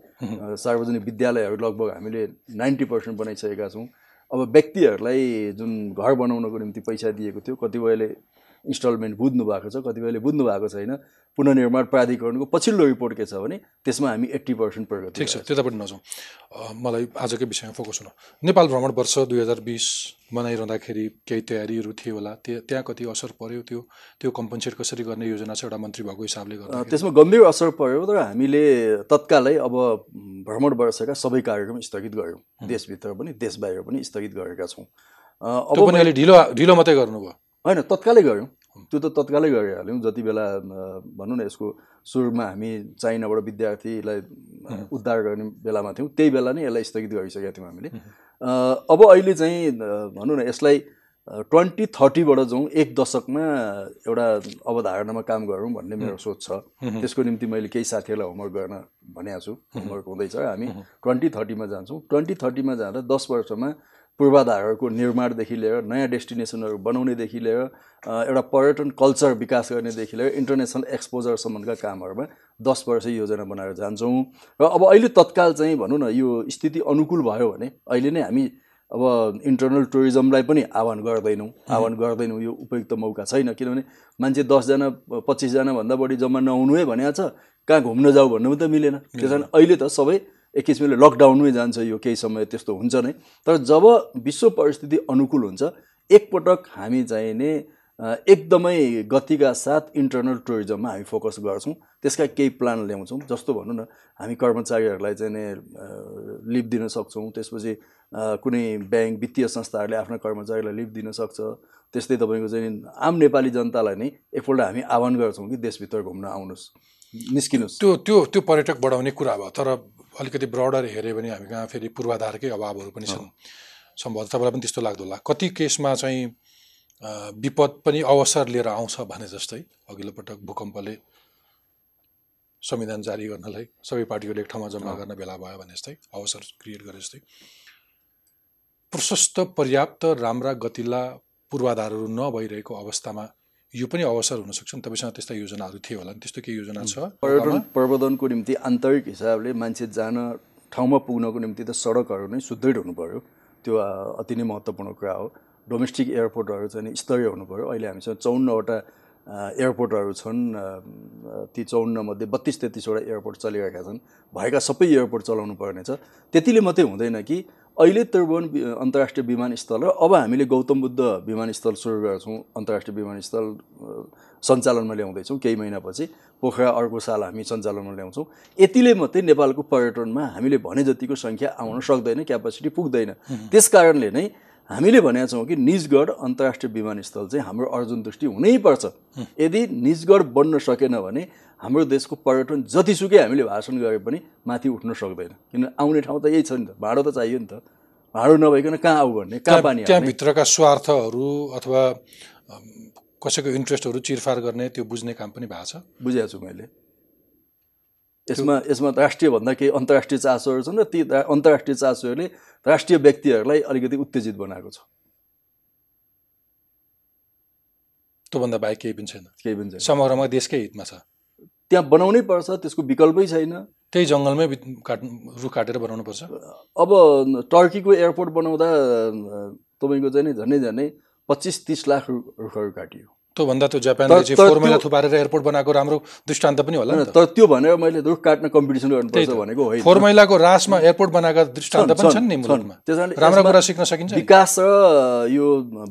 सार्वजनिक विद्यालयहरू लगभग हामीले नाइन्टी पर्सेन्ट बनाइसकेका छौँ। अब व्यक्तिहरूलाई जुन घर बनाउनको निम्ति पैसा दिएको थियो कतिपयले इन्स्टलमेन्ट बुझ्नु भएको छ कतिपयले बुझ्नु भएको छैन। पुनर्निर्माण प्राधिकरणको पछिल्लो रिपोर्ट के छ भने त्यसमा हामी एट्टी पर्सेन्ट प्रगति
ठिक छ त्यतापट्टि नजाउँ। मलाई आजकै विषयमा फोकस हुन। नेपाल भ्रमण वर्ष दुई हजार बिस मनाइरहँदाखेरि केही तयारीहरू थिए होला। त्यो त्यहाँ कति असर पर्यो त्यो त्यो कम्पन्सेट कसरी गर्ने योजना छ एउटा मन्त्री भएको हिसाबले गर्दा
त्यसमा गम्भीर असर पर्यो तर हामीले तत्कालै अब भ्रमण वर्षका सबै कार्यक्रम स्थगित गऱ्यौँ। देशभित्र पनि देश बाहिर पनि स्थगित गरेका छौँ। अब
ढिलो ढिलो मात्रै गर्नुभयो।
होइन तत्कालै गऱ्यौँ। त्यो त तत्कालै गरिहाल्यौँ। जति बेला भनौँ न यसको सुरुमा हामी चाइनाबाट विद्यार्थीलाई उद्धार गर्ने बेलामा थियौँ त्यही बेला नै यसलाई स्थगित गरिसकेका थियौँ हामीले। अब अहिले चाहिँ भनौँ न यसलाई ट्वेन्टी थर्टीबाट जाउँ एक दशकमा एउटा अवधारणामा काम गरौँ भन्ने मेरो सोच छ। त्यसको निम्ति मैले केही साथीहरूलाई होमवर्क गर्न भनेको छु। होमवर्क हुँदैछ। हामी ट्वेन्टी थर्टीमा जान्छौँ। ट्वेन्टी थर्टीमा जाँदा दस वर्षमा पूर्वाधारहरूको निर्माणदेखि लिएर नयाँ डेस्टिनेसनहरू बनाउनेदेखि लिएर एउटा पर्यटन कल्चर विकास गर्नेदेखि लिएर इन्टरनेसनल एक्सपोजरसम्मका कामहरूमा दस वर्ष योजना बनाएर जान्छौँ। र अब अहिले तत्काल चाहिँ भनौँ न यो स्थिति अनुकूल भयो भने अहिले नै हामी अब इन्टरनल टुरिज्मलाई पनि आह्वान गर्दैनौँ। आह्वान गर्दैनौँ यो उपयुक्त मौका छैन किनभने मान्छे दसजना पच्चिसजना भन्दा बढी जम्मा नहुनु है भनेको छ कहाँ घुम्न जाऊ भन्नु पनि त मिलेन। त्यस कारण अहिले त सबै एक किसिमले लकडाउनमै जान्छ यो केही समय त्यस्तो हुन्छ नै। तर जब विश्व परिस्थिति अनुकूल हुन्छ एकपटक हामी चाहिने अ, एकदमै गतिका साथ इन्टरनल टुरिज्ममा हामी फोकस गर्छौँ। त्यसका केही प्लान ल्याउँछौँ। जस्तो भनौँ न हामी कर्मचारीहरूलाई चाहिँ लिभ दिन सक्छौँ। त्यसपछि कुनै ब्याङ्क वित्तीय संस्थाहरूले आफ्ना कर्मचारीलाई लिभ दिन सक्छ। त्यस्तै तपाईँको चाहिँ आम नेपाली जनतालाई नै एकपल्ट हामी आह्वान गर्छौँ कि देशभित्र घुम्न आउनुहोस् निस्किनुहोस्
त्यो त्यो त्यो पर्यटक बढाउने कुरा भयो। तर अलिकति ब्रडर हेऱ्यो भने हामी कहाँ फेरि पूर्वाधारकै अभावहरू पनि छन्। सम्भवतः तपाईँलाई पनि त्यस्तो लाग्दो होला। कति केसमा चाहिँ विपद पनि अवसर लिएर आउँछ भने जस्तै अघिल्लो पटक भूकम्पले संविधान जारी गर्नलाई सबै पार्टीहरूले एक ठाउँमा जम्मा गर्न बेला भयो भने जस्तै अवसर क्रिएट गरे जस्तै। प्रशस्त पर्याप्त राम्रा गतिला पूर्वाधारहरू नभइरहेको अवस्थामा यो पनि अवसर हुनसक्छ नि तपाईँसँग त्यस्ता योजनाहरू थियो होला नि त्यस्तो केही योजना छ?
पर्यटन प्रवर्धनको निम्ति आन्तरिक हिसाबले मान्छे जान ठाउँमा पुग्नको निम्ति त सडकहरू नै सुदृढ हुनु पऱ्यो त्यो अति नै महत्त्वपूर्ण कुरा हो। डोमेस्टिक एयरपोर्टहरू चाहिँ स्तरीय हुनु पऱ्यो अहिले हामीसँग चौन्नवटा एयरपोर्टहरू छन् ती चौन्नमध्ये बत्तिस तेत्तिसवटा एयरपोर्ट चलिरहेका छन्। भएका सबै एयरपोर्ट चलाउनु पर्नेछ। त्यतिले मात्रै हुँदैन कि अहिले त्रिभुवन अन्तर्राष्ट्रिय विमानस्थल र अब हामीले गौतम बुद्ध विमानस्थल सुरु गर्छौँ। अन्तर्राष्ट्रिय विमानस्थल सञ्चालनमा ल्याउँदैछौँ। केही महिनापछि पोखरा अर्को साल हामी सञ्चालनमा ल्याउँछौँ। यतिले मात्रै नेपालको पर्यटनमा हामीले भने जतिको सङ्ख्या आउन सक्दैन क्यापासिटी पुग्दैन। त्यस कारणले नै हामीले भनेका छौँ कि निजगढ अन्तर्राष्ट्रिय विमानस्थल चाहिँ हाम्रो अर्जुन दृष्टि हुनैपर्छ। यदि निजगढ बन्न सकेन भने हाम्रो देशको पर्यटन जतिसुकै हामीले भाषण गरे पनि माथि उठ्न सक्दैन। किन आउने ठाउँ त यही छ नि त। भाडो त चाहियो नि त। भाडो नभइकन कहाँ आऊ भन्ने कहाँ पानी?
त्यहाँभित्रका स्वार्थहरू अथवा कसैको इन्ट्रेस्टहरू चिरफार गर्ने त्यो बुझ्ने काम पनि भएको छ।
बुझेको छु मैले। यसमा यसमा राष्ट्रिय भन्दा केही अन्तर्राष्ट्रिय चासोहरू छन् र ती अन्तर्राष्ट्रिय चासोहरूले राष्ट्रिय व्यक्तिहरूलाई अलिकति उत्तेजित बनाएको छ।
त्योभन्दा बाहेक केही पनि छैन।
केही पनि छैन।
समग्रमा देशकै हितमा छ।
त्यहाँ बनाउनै पर्छ त्यसको विकल्पै छैन।
त्यही जङ्गलमै काट रुख काटेर बनाउनुपर्छ
अब टर्कीको एयरपोर्ट बनाउँदा तपाईँको चाहिँ नि झन्डै झन्डै पच्चिस तिस लाख रुखहरू काटियो।
त्योभन्दा त्यो जापानले चाहिँ फोर्मुला
त्यो-
थुपारेर एयरपोर्ट बनाएको राम्रो दृष्टान्त पनि होला नि
तर त्यो भनेर मैले रुख काट्न कम्पिटिसन गर्नुपर्छ भनेको होइन।
फोहोर मैलाको रासमा एयरपोर्ट बनाएका दृष्टान्त पनि छन् नि मुलुकमा। राम्रो कुरा सिक्न सकिन्छ।
विकास र यो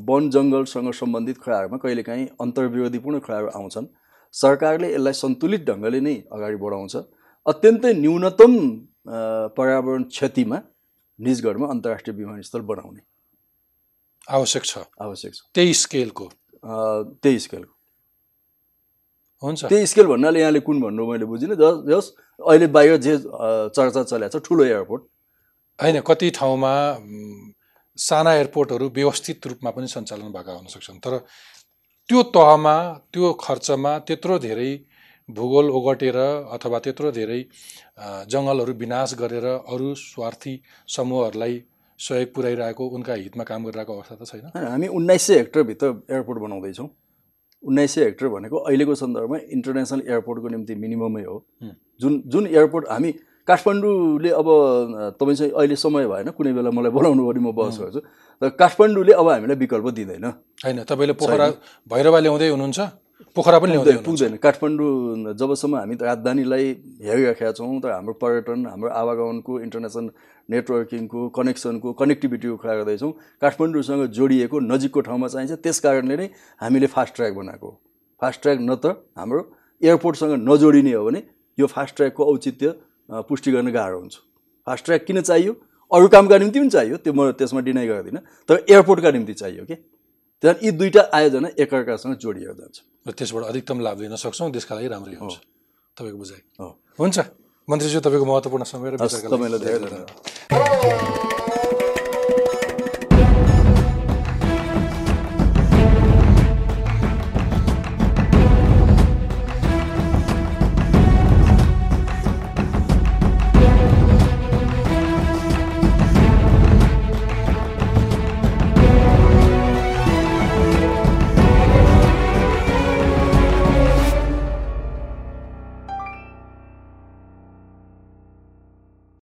वन जङ्गलसँग सम्बन्धित कुराहरूमा कहिलेकाहीँ अन्तर्विरोधीपूर्ण कुराहरू आउँछन्। सरकारले यसलाई सन्तुलित ढङ्गले नै अगाडि बढाउँछ। अत्यन्तै न्यूनतम पर्यावरण क्षतिमा निजगढमा अन्तर्राष्ट्रिय विमानस्थल बनाउने।
आवश्यक छ।
आवश्यक छ।
त्यही स्केलको।
त्यही स्केलको।
हुन्छ।
त्यही स्केल भन्नाले यहाँले कुन भन्नु मैले बुझिनँ। जस जस अहिले बाहिर जे चर्चा चलेको छ ठुलो एयरपोर्ट।
होइन कति ठाउँमा साना एयरपोर्टहरू व्यवस्थित रूपमा पनि सञ्चालन भएका हुन सक्छन्। तर त्यो तहमा त्यो खर्चमा त्यत्रो धेरै भूगोल ओगटेर अथवा त्यत्रो धेरै जङ्गलहरू विनाश गरेर अरू स्वार्थी समूहहरूलाई सहयोग पुर्याइरहेको उनका हितमा काम गरिरहेको अवस्था त छैन?
हामी उन्नाइस सय हेक्टरभित्र एयरपोर्ट बनाउँदैछौँ। उन्नाइस सय हेक्टर भनेको अहिलेको सन्दर्भमा इन्टरनेसनल एयरपोर्टको निम्ति मिनिममै हुँ। जुन जुन एयरपोर्ट हामी काठमाडौँले अब तपाईँ चाहिँ अहिले समय भएन कुनै बेला मलाई बोलाउनु भने म बहस गर्छु। तर काठमाडौँले अब हामीलाई विकल्प दिँदैन।
होइन तपाईँले पोखरा भैरवा ल्याउँदै हुनुहुन्छ? पोखरा पनि ल्याउँदै
पुग्दैन। काठमाडौँ जबसम्म हामी राजधानीलाई हेरिराखेका छौँ तर हाम्रो पर्यटन हाम्रो आवागमनको इन्टरनेसनल नेटवर्किङको कनेक्सनको कनेक्टिभिटीको कुरा गर्दैछौँ। काठमाडौँसँग जोडिएको नजिकको ठाउँमा चाहिन्छ त्यस कारणले नै हामीले फास्ट ट्र्याक बनाएको फास्ट ट्र्याक न त हाम्रो एयरपोर्टसँग नजोडिने हो भने यो फास्ट ट्र्याकको औचित्य पुष्टि गर्न गाह्रो हुन्छ। फास्ट ट्र्याक किन चाहियो? अरू कामका निम्ति पनि चाहियो त्यो म त्यसमा डिनाइ गर्दिनँ। तर एयरपोर्टका निम्ति चाहियो कि त्यहाँ यी दुईवटा आयोजना एकअर्कासँग जोडिएर जान्छ
र त्यसबाट अधिकतम लाभ लिन सक्छौँ देशका लागि राम्रै हुन्छ। तपाईँको बुझाइ। हुन्छ। मन्त्रीज्यू तपाईँको महत्त्वपूर्ण समय र
तपाईँलाई धेरै धन्यवाद।